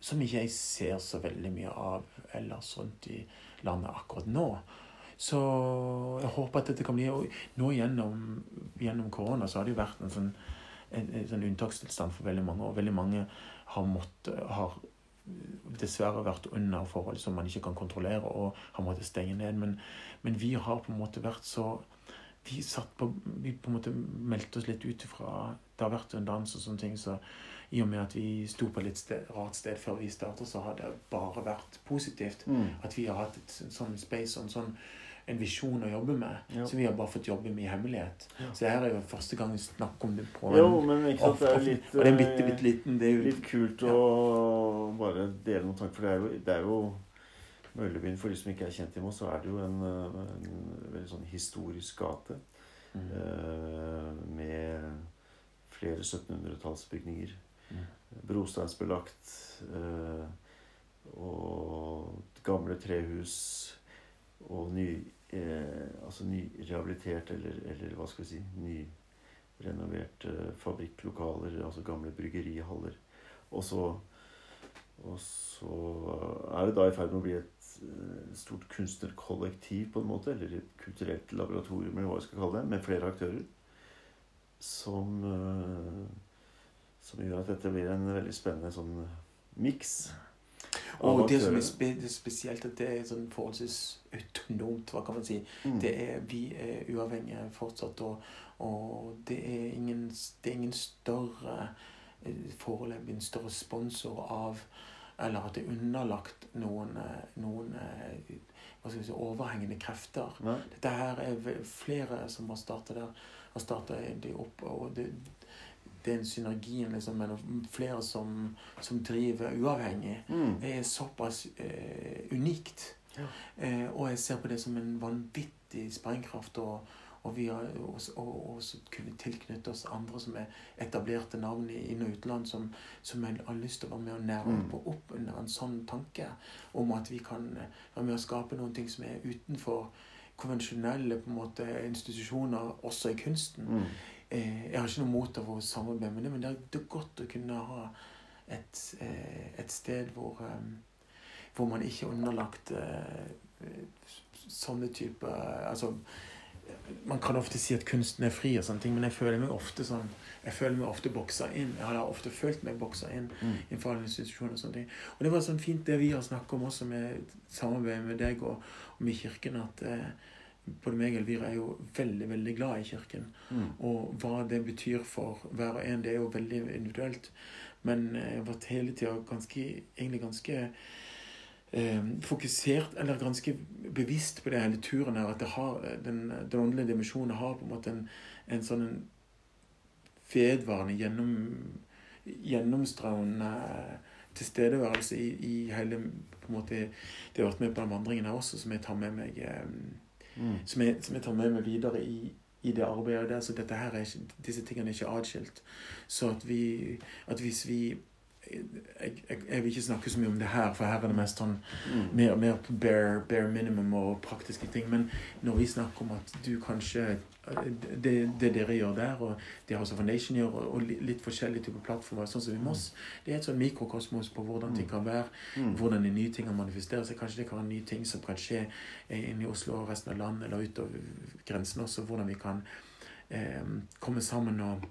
som ikke jeg ser så veldig mye av ellers rundt i landet akkurat nå. Så jeg håper at dette kan bli Og nå gjennom, gjennom korona så har det jo vært en sånn, en, en sånn unntakstilstand for veldig mange, og veldig mange har måttet har dessverre vært under forhold som man ikke kan kontrollere, og har måttet stenge ned. Men, men vi har på en måte vært så Vi satt på Vi på en måte meldte oss litt ut ifra Det har vært en dans og sånne ting, så i og med at vi sto på et litt sted, rart sted før vi startet, så har det bare vært positivt. Mm. At vi har hatt et sånn space og en sånn en visjon å jobbe med. Ja. Så vi har bare fått jobbe med i hemmelighet. Ja. Så her er jo første gang vi snakker om det på Jo, men ikke sant, det er litt Og det er en bitte, bitte liten det er jo, Litt kult å bare dele noen tanker, for det er jo, det er jo Møllebyen, for de som ikke er kjent i Moss, så er det jo en, eh, en veldig sånn historisk gate Mm. eh, med flere 1700-tallsbygninger. Mm. Brosteinsbelagt eh, og gamle trehus og ny eh, Altså nyrehabilitert, eller, eller hva skal vi si Nyrenoverte fabrikklokaler, altså gamle bryggerihaller. Og så og så er det da i ferd med å bli et stort kunstnerkollektiv, på en måte, eller et kulturelt laboratorium, eller hva jeg skal kalle det, med flere aktører. Som, eh, som gjør at dette blir en veldig spennende sånn miks. Og det som er, spe, spesielt, at det er sånn forholdsvis autonomt, hva kan man si. Mm. Det er, vi er uavhengige fortsatt, og, og det, er ingen, det er ingen større eh, foreløpig en større sponsor av Eller at det er underlagt noen, eh, noen eh, si, overhengende krefter. Nei. Dette her er flere som har startet der. Har starta de opp, og det, det er en synergien liksom, mellom flere som, som driver uavhengig. Mm. Det er såpass eh, unikt. Ja. Eh, og jeg ser på det som en vanvittig sprengkraft. Og, og vi har også, og, også kunne tilknytte oss andre som er etablerte navn i inn- og utland, som, som har lyst til å være med og nære Mm. opp, under en sånn tanke om at vi kan være med å skape noen ting som er utenfor konvensjonelle på en måte, institusjoner, også i kunsten. Mm. Eh, jeg har ikke noe mot av å samarbeide med det, men det er, det er godt å kunne ha et, eh, et sted hvor, eh, hvor man ikke er underlagt eh, sånne typer Altså, man kan ofte si at kunsten er fri, og sånne ting, men jeg føler meg ofte sånn jeg føler meg ofte boksa inn. Jeg har ofte følt meg boksa inn Mm. innenfor alle institusjoner. Og sånne ting. Og det var sånn fint det vi har snakket om også med samarbeidet med deg og, og med Kirken, at eh, både meg og Elvira er jo veldig, veldig glad i Kirken. Mm. Og hva det betyr for hver og en, det er jo veldig individuelt. Men jeg har vært hele tida ganske, egentlig ganske eh, fokusert, eller ganske bevisst på det hele turen her, at det har, den, den åndelige dimensjonen har på en måte en, en sånn en vedvarende, gjennom, gjennomstrømmende tilstedeværelse i, i hele på en måte, Det har vært med på den vandringen her også, som jeg tar med meg eh, Mm. som jeg, som jeg tar med meg videre i, i det arbeidet der. Så dette her er disse tingene er ikke atskilt. Så at vi at hvis vi jeg, jeg, jeg vil ikke snakke så mye om det her, for her er det mest sånn Mm. mer, mer på bare, bare minimum og praktiske ting. Men når vi snakker om at du kanskje Det, det dere gjør der, og det House of Foundation gjør, og og litt forskjellige typer plattformer, sånn som i Moss, det er et sånn mikrokosmos på hvordan ting kan være Mm. hvordan de nye tingene manifesterer seg. Kanskje det kan være nye ting som kan skje inne i Oslo og resten av landet, eller utover grensen også. Hvordan vi kan eh, komme sammen og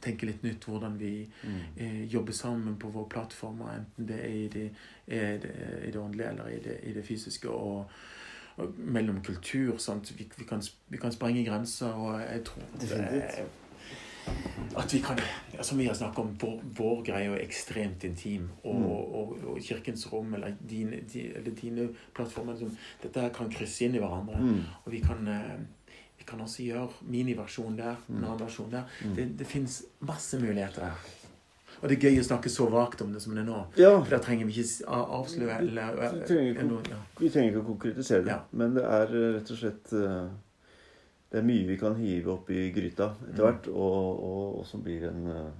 tenke litt nytt. Hvordan vi Mm. eh, jobber sammen på våre plattformer, enten det er i det, er det, i det åndelige eller i det, i det fysiske. og og mellom kultur. Sant? Vi, vi, kan, vi kan sprenge grenser, og jeg tror at, eh, at vi kan Som vi har snakket om, vår, vår greie er ekstremt intim. Og, Mm. og, og Kirkens rom eller dine, dine plattformer liksom, Dette her kan krysse inn i hverandre. Mm. Og vi kan, eh, kan også gjøre miniversjon der, en Mm. der. Mm. Det, det fins masse muligheter. Og det er gøy å snakke så vagt om det som det er nå. Ja, For da trenger vi ikke avsløre eller Vi trenger ikke- ja. vi trenger ikke å konkretisere det, Ja. men det er rett og slett Det er mye vi kan hive opp i gryta etter Mm. hvert, og, og, og som blir en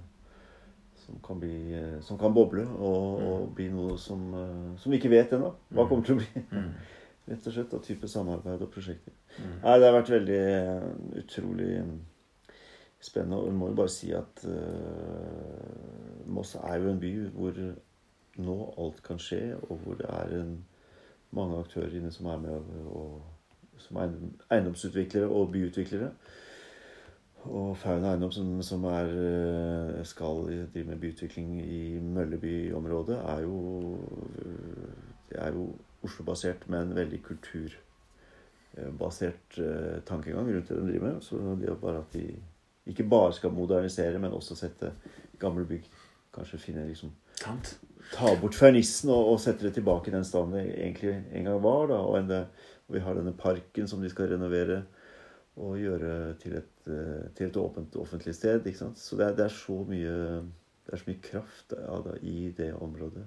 som kan, bli, som kan boble og, Mm. og bli noe som, som vi ikke vet ennå hva Mm. kommer til å bli. Mm. Rett og slett av type samarbeid og prosjekter. Mm. Nei, det har vært veldig eh, utrolig eh, spennende. Og vi må jo bare si at uh, Moss er jo en by hvor nå alt kan skje, og hvor det er en, mange aktører inne som er med og, som er eiendomsutviklere og byutviklere. Og Fauna Eiendom, som, som er, skal drive med byutvikling i Mølleby-området, er jo Det er jo Oslo-basert, men veldig kulturbasert eh, tankegang rundt det de driver med. Så det er bare at de ikke bare skal modernisere, men også sette gamle bygg Kanskje finne liksom Tant. Ta bort fernissen og, og sette det tilbake i den standen det egentlig en gang var. da, og, en, og vi har denne parken som de skal renovere og gjøre til et, eh, til et åpent offentlig sted. ikke sant? Så det er, det er, så, mye, det er så mye kraft ja, da, i det området.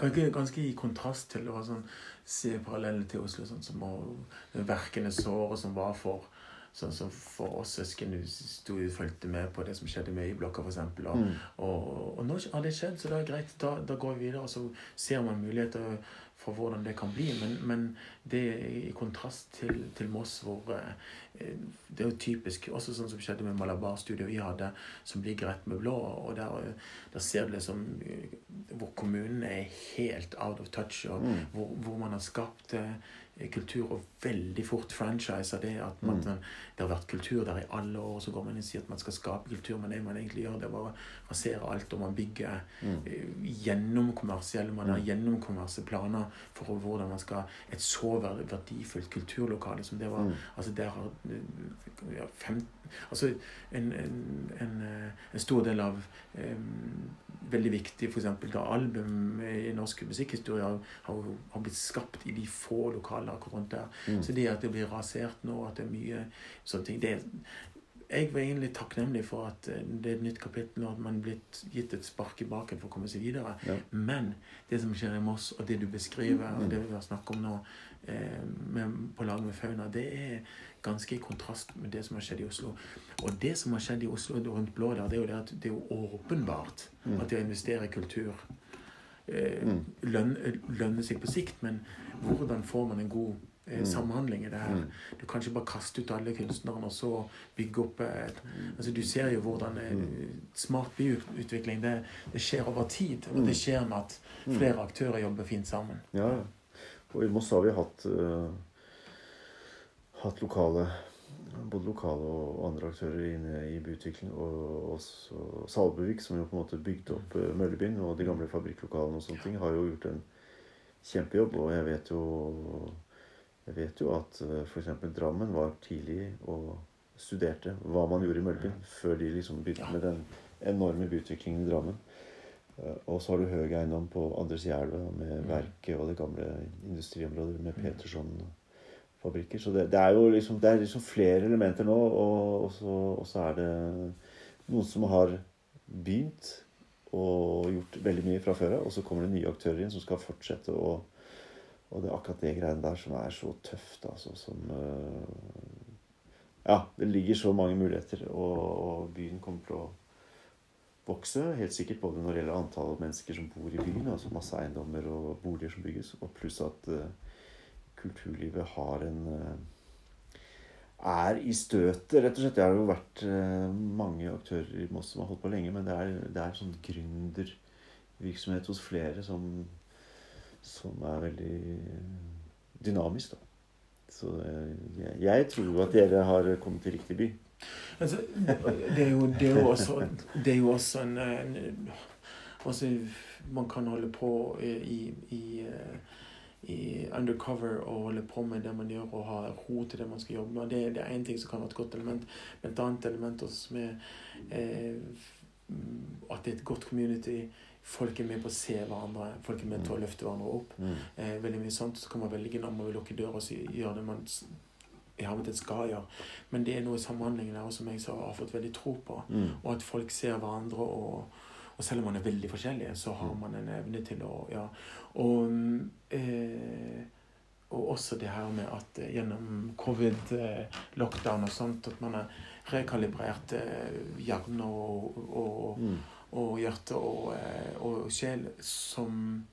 Ganske, ganske i kontrast til å sånn, se parallellen til Oslo, sånn som verkende såret som var for Sånn som for oss søsken sto og fulgte med på det som skjedde med Y-blokka, f.eks. Og, mm. og, og, nå har det skjedd, så det er greit. Da, da går vi videre, og så ser man muligheter for hvordan det kan bli. Men, men det er i kontrast til, til Moss, hvor eh, det er jo typisk Også sånn som skjedde med Malabar-studioet vi hadde, som ligger rett med blå. og Der, der ser du liksom eh, hvor kommunen er helt out of touch, og mm. hvor, hvor, man har skapt eh, kultur og veldig fort franchiser det. at man, mm. Det har vært kultur der i alle år, så går man inn og sier at man skal skape kultur, men det man egentlig gjør, det er bare å rasere alt, og man bygger mm. uh, gjennomkommersielle man har mm. gjennomkommersielle planer for hvordan man skal Et så verdifullt kulturlokale som det var. Mm. altså der har ja, fem, altså en, en, en, eh, en, stor del av um, Veldig viktig f.eks. da album i norsk musikkhistorie har, har, blitt skapt i de få akkurat rundt der. Mm. Så det at det blir rasert nå, at det er mye sånne ting det, Jeg var egentlig takknemlig for at eh, det er et nytt kapittel, og at man er blitt gitt et spark i baken for å komme seg videre. Ja. Men det som skjer i Moss, og det du beskriver, og det vi har snakket om nå eh, med, på lag med Fauna, det er ganske i kontrast med det som har skjedd i Oslo. Og det som har skjedd i Oslo rundt Blå der, det er jo det at det er jo åpenbart mm. at det å investere i kultur eh, mm. lønner, lønner seg på sikt. Men hvordan får man en god eh, mm. samhandling i det her? Du kan ikke bare kaste ut alle kunstnerne og så bygge opp et altså Du ser jo hvordan eh, smart byutvikling det, det, skjer over tid. Og det skjer med at flere aktører jobber fint sammen. Ja, og i Moss har vi hatt uh hatt lokale både lokale og andre aktører inne i byutvikling. Og også Salbuvik, som jo på en måte bygde opp Møllebyen og de gamle fabrikklokalene, og sånne ting, har jo gjort en kjempejobb. Og jeg vet jo, jeg vet jo at uh, f.eks. Drammen var tidlig og studerte hva man gjorde i Møllebyen, før de liksom begynte med den enorme byutviklingen i Drammen. Uh, og så har du Høg eiendom på andre sida av elva med verket og det gamle industriområdet med Peterson-fabrikker. Så det, det, er jo liksom, det er liksom flere elementer nå, og, og, så, og, så, er det noen som har begynt og gjort veldig mye fra før av, og så kommer det nye aktører inn som skal fortsette å Og det er akkurat det greiene der som er så tøft, altså, som uh, Ja, det ligger så mange muligheter, og, og, byen kommer til å vokse. Helt sikkert både når det gjelder antall mennesker som bor i byen, altså masse eiendommer og boliger som bygges, og pluss at uh, kulturlivet har en uh, er i støtet, rett og slett. Det har jo vært uh, mange aktører i Moss som har holdt på lenge, men det er, det er sånn gründervirksomhet hos flere som, som er veldig dynamisk, da. Så eh, jeg, jeg tror at dere har kommet til riktig by. Altså, det, er jo, det, er også, det er jo også en, en altså, Man kan holde på i, i i undercover og holde på med det man gjør, og ha ro til det man skal jobbe med. Det, det er én ting som kan være et godt element. Men et annet element også med eh, at det er et godt community. Folk er med på å se hverandre, folk er med til å mm. løfte hverandre opp. Mm. Eh, veldig mye sånt. Så kan man velge når man vil lukke døra og gjøre det man i hermetikk skal gjøre. Men det er noe i samhandlingen der som jeg har fått veldig tro på. Mm. Og at folk ser hverandre og og selv om man er veldig forskjellige, så har man en evne til å ja. Og, eh, og også det her med at eh, gjennom covid, eh, lockdown og sånt, at man har rekalibrert eh, hjerne og, og, mm. Og, hjerte og, eh, og sjel som,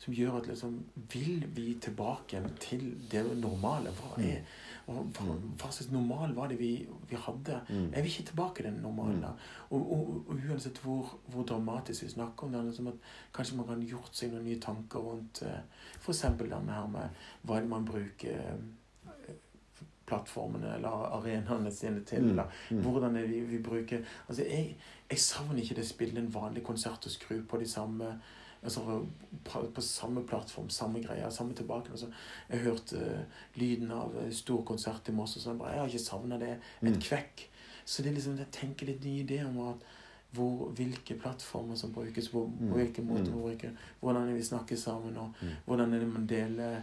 som gjør at liksom Vil vi tilbake til det normale? Hva er og hva, mm. hva slags normal var det vi, vi hadde? Mm. Er vi ikke tilbake til den normalen? Mm. Og, og, og, uansett hvor, hvor, dramatisk vi snakker om det, liksom at kanskje man kan gjort seg noen nye tanker rundt uh, f.eks. det her med hva er det man bruker plattformene eller arenaene sine til. Mm, Eller mm. hvordan vi, vi bruker Altså, jeg, jeg savner ikke det spille en vanlig konsert og skru på de samme altså på, samme plattform, samme greier, samme tilbake. Altså, jeg hørte uh, lyden av uh, stor konsert i Moss, og sånn, bare, jeg har ikke savna det et Mm. kvekk. Så det er liksom, jeg tenker litt nye ideer om at hvor, hvilke plattformer som brukes, hvor, Mm. på hvilken måte Mm. man bruker, hvordan vi snakker sammen, og hvordan er det man deler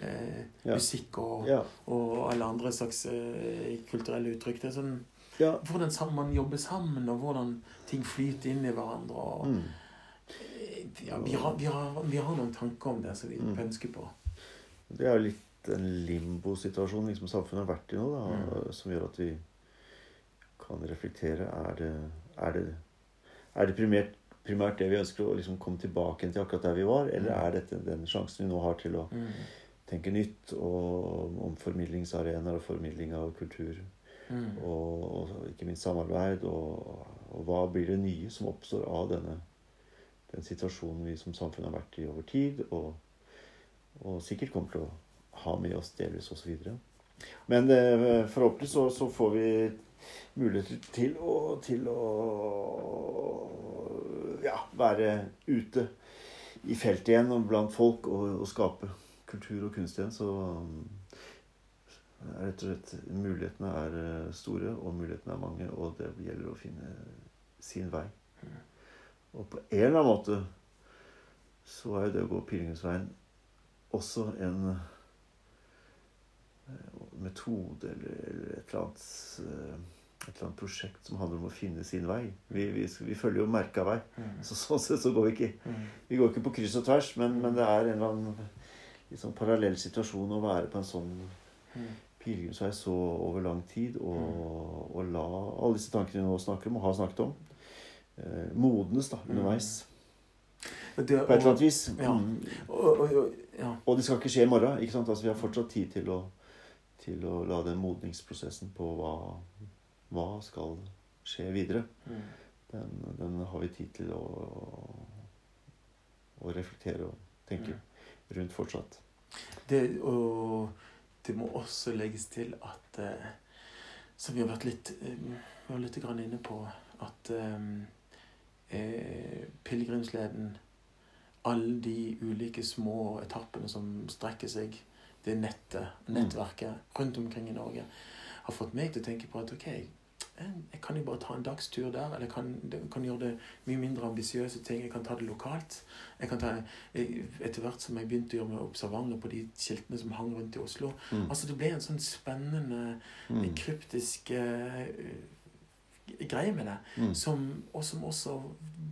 eh, Ja. musikk og, Ja. og alle andre slags eh, kulturelle uttrykk. Det er sånn, ja. hvordan man jobber sammen, og hvordan ting flyter inn i hverandre. Og, Mm. eh, ja, vi, har, vi, har, vi har noen tanker om det som vi Mm. pønsker på. Det er jo litt en limbo-situasjon liksom samfunnet har vært i nå, da, Mm. som gjør at vi kan reflektere. Er det, er det, er det primært, primært det vi ønsker å liksom komme tilbake til akkurat der vi var, eller Mm. er dette den sjansen vi nå har til å Mm. Tenke nytt og om formidlingsarenaer og formidling av kultur? Mm. Og, og ikke minst samarbeid. Og, og hva blir det nye som oppstår av denne den situasjonen vi som samfunn har vært i over tid, og, og sikkert kommer til å ha med oss delvis osv. Men eh, forhåpentlig så, så får vi muligheter til å, til å ja, være ute i feltet igjen og blant folk og, og skape kultur og kunst igjen. Så um, er rett og slett mulighetene er eh, store, og mulighetene er mange, og det gjelder å finne sin vei. Og på en eller annen måte så er jo det å gå pilegrimsveien også en eh, metode eller, eller et eller annet eh, et eller annet prosjekt som handler om å finne sin vei. Vi, vi, vi følger jo merka vei. Mm. Så sånn sett så går vi ikke Mm. Vi går ikke på kryss og tvers, men, men det er en eller annen liksom, parallell situasjon å være på en sånn Mm. pilegrimsvei så over lang tid, og, og la alle disse tankene vi nå snakker om, og har snakket om, eh, modnes da, underveis. Og det- På et eller annet vis. Ja. Mm. Og, og, ja. Og det skal ikke skje i morgen. ikke sant? Altså, vi har fortsatt tid til å, til å la den modningsprosessen på hva, hva skal skje videre, Mm. den, den har vi tid til å, å reflektere og tenke rundt fortsatt. Det, og det må også legges til at eh, Som vi har vært litt eh, Vi var litt grann inne på at eh, eh, pilegrimsleden Alle de ulike små etappene som strekker seg, det nettet, nettverket rundt omkring i Norge, har fått meg til å tenke på at ok, jeg jeg kan jo bare ta en dagstur der, eller jeg kan, kan gjøre det mye mindre ambisiøse ting. Jeg kan ta det lokalt. Jeg kan ta, etter hvert som jeg begynte å gjøre meg observanter på de skiltene som hang rundt i Oslo. Mm. Altså Det ble en sånn spennende, Mm. kryptisk uh, greie med det. Mm. Som, og som også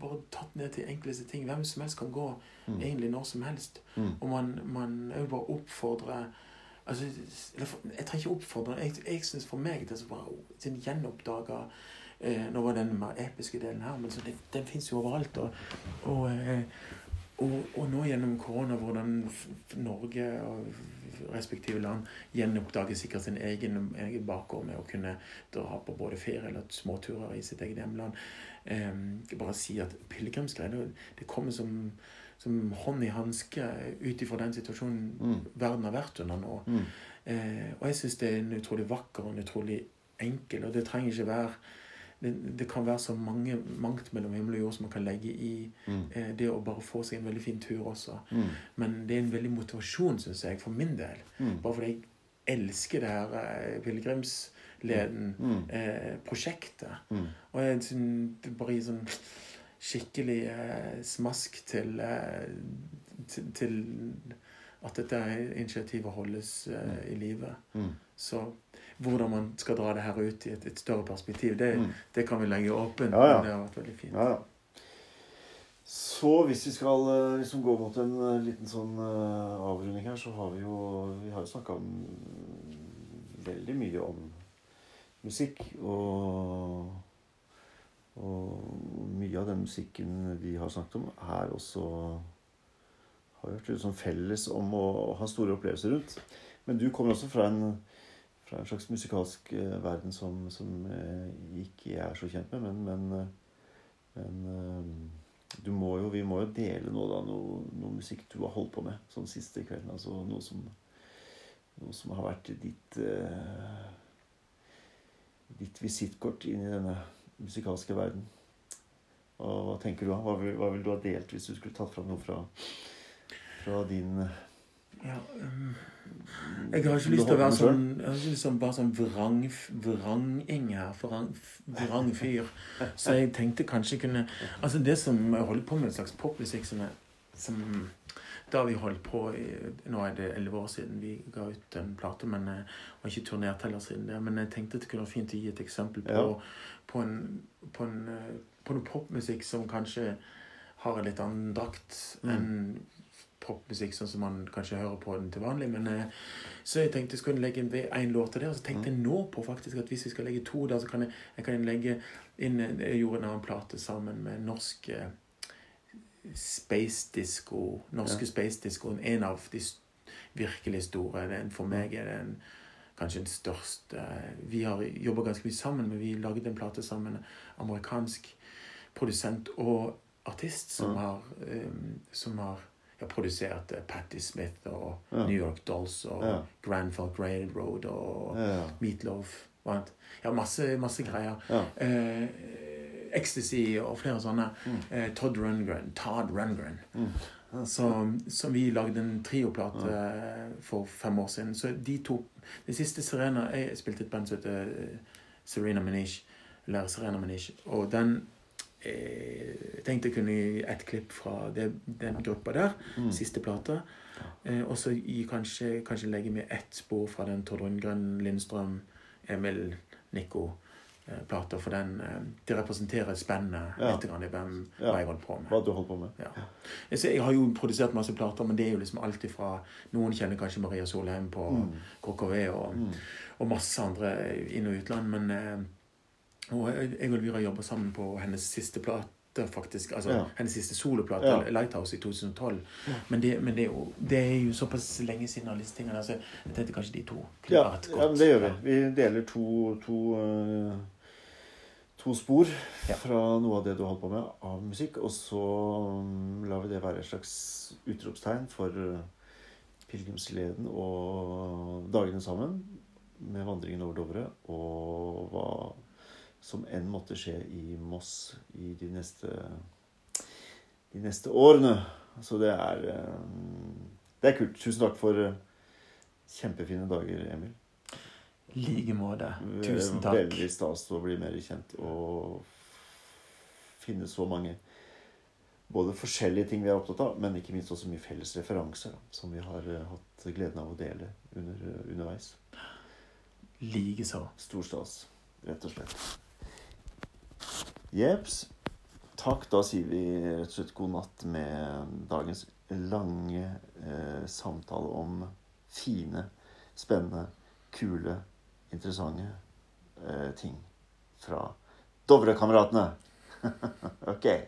bare tatt ned til enkleste ting. Hvem som helst kan gå Mm. egentlig når som helst. Mm. Og man, man er jo bare oppfordre altså, Jeg trenger ikke oppfordre. Jeg, jeg syns for meg det som var sin gjenoppdaga eh, Nå var den mer episke delen her, men det, den fins jo overalt. Og, og, eh, og, og nå gjennom korona, hvordan Norge og respektive land gjenoppdager sikkert sin egen, egen bakgård med å kunne dra på både ferie eller småturer i sitt eget hjemland. Eh, bare si at pilegrimsgreier det kommer som, som hånd i hanske ut ifra den situasjonen Mm. verden har vært under nå. Mm. Eh, og jeg syns det er en utrolig vakker og en utrolig enkel, og det trenger ikke være det, det kan være så mange mangt mellom himmel og jord som man kan legge i Mm. eh, det å bare få seg en veldig fin tur også. Men det er en veldig motivasjon, syns jeg, for min del. Bare fordi jeg elsker det her eh, pilegrimsleden-prosjektet. Mm. Og jeg synes det bare gir sånn skikkelig eh, smask til, eh, til, til at dette initiativet holdes eh, i live. Mm. Så hvordan man skal dra det her ut i et, et større perspektiv, det, Mm. det kan vi legge åpent. Ja, ja. men Det har vært veldig fint. Ja, ja. Så hvis vi skal eh, liksom gå mot en eh, liten sånn eh, avrunding her, så har vi jo Vi har jo snakka veldig mye om musikk. Og, og mye av den musikken vi har snakket om, er også har vært sånn felles om å ha store opplevelser rundt. Men du kommer også fra en, fra en slags musikalsk eh, verden som, som eh, ikke jeg er så kjent med, men, men, eh, men du må jo, vi må jo dele noe, da, noe, noe musikk du har holdt på med sånn siste kvelden. Altså noe som, noe som har vært ditt ditt visittkort inn i denne musikalske verden. Og hva tenker du? Hva vil, hva vil du ha delt hvis du skulle tatt fram noe fra, fra din Ja, um, jeg har ikke lyst til å være sånn Jeg har ikke lyst til å være sånn vrang, vranging her. Vrang, vrang fyr. Så jeg tenkte kanskje kunne Altså det som jeg holder på med, en slags popmusikk som, er, som har vi holdt på i, Nå er det elleve år siden vi ga ut en plate, men jeg har ikke turnert heller siden det. Men jeg tenkte det kunne være fint å gi et eksempel på, Ja. på, en, på, en, eh, på noe popmusikk som kanskje har en litt annen drakt Mm. enn popmusikk sånn som man kanskje hører på den til vanlig. Men, eh, så jeg tenkte jeg skulle legge inn én låt til det. Og så tenkte jeg nå på faktisk at hvis vi skal legge to der, så kan jeg, jeg kan legge inn Jeg gjorde en annen plate sammen med norsk eh, space disco. Norske Ja. space disco. En av de virkelig store. Den, for meg er det kanskje den største Vi har jobba ganske mye sammen, men vi lagde en plate sammen. Amerikansk produsent og artist som Ja. har, um, som har ja, produsert eh, Patti Smith og. New York Dolls og Ja. Grand Grade Road og. Meatloaf. og annet. Ja, masse, masse greier. ja. Eh, Ecstasy og flere sånne. Mm. Eh, Todd Rundgren. Todd Rundgren. Mm. Så, så vi lagde en trioplate ja. for fem år siden. Så de to Det siste Serena Jeg spilte et band som heter eh, Serena Manish. Eller Serena Manish. Og den jeg tenkte jeg kunne gi et klipp fra det, den gruppa der. Mm. Siste plate. Eh, og så kanskje, kanskje legge med ett spor fra den Todd Rundgren, Lindstrøm, Emil, Nico. Eh, Plater, for den eh, Det representerer spennet Ja. litt grann i hvem Ja. jeg holdt på med. Hva du holdt på med. Jeg, ser, jeg har jo produsert masse plater, men det er jo liksom alt ifra Noen kjenner kanskje Maria Solheim på Mm. KKV og, Mm. og masse andre inn- og utland. Men eh, og jeg og Elvira jobber sammen på hennes siste plate, faktisk. Altså Ja. hennes siste soloplate, Ja. 'Lighthouse', i 2012. Ja. Men, det, men det, er jo, det er jo såpass lenge siden alle disse tingene. Altså, jeg tenkte kanskje de to kunne Ja, vært godt. ja, men det gjør vi. Vi deler to, to, eh, to spor Ja. fra noe av det du holdt på med av musikk. Og så mm, lar vi det være et slags utropstegn for eh, pilegrimsleden og dagene sammen med vandringen over Dovre. Og hva som enn måtte skje i Moss i de neste, de neste årene. Så det er eh, Det er kult. Tusen takk for eh, kjempefine dager, Emil. I like måte. Tusen takk. Veldig stas å bli mer kjent og finne så mange både forskjellige ting vi er opptatt av, men ikke minst også mye felles referanser da, som vi har eh, hatt gleden av å dele under, eh, underveis. Likeså. Stor stas, rett og slett. Jepps. Takk. Da sier vi rett og slett god natt med dagens lange eh, samtale om fine, spennende, kule, interessante eh, ting fra Dovrekameratene. ok.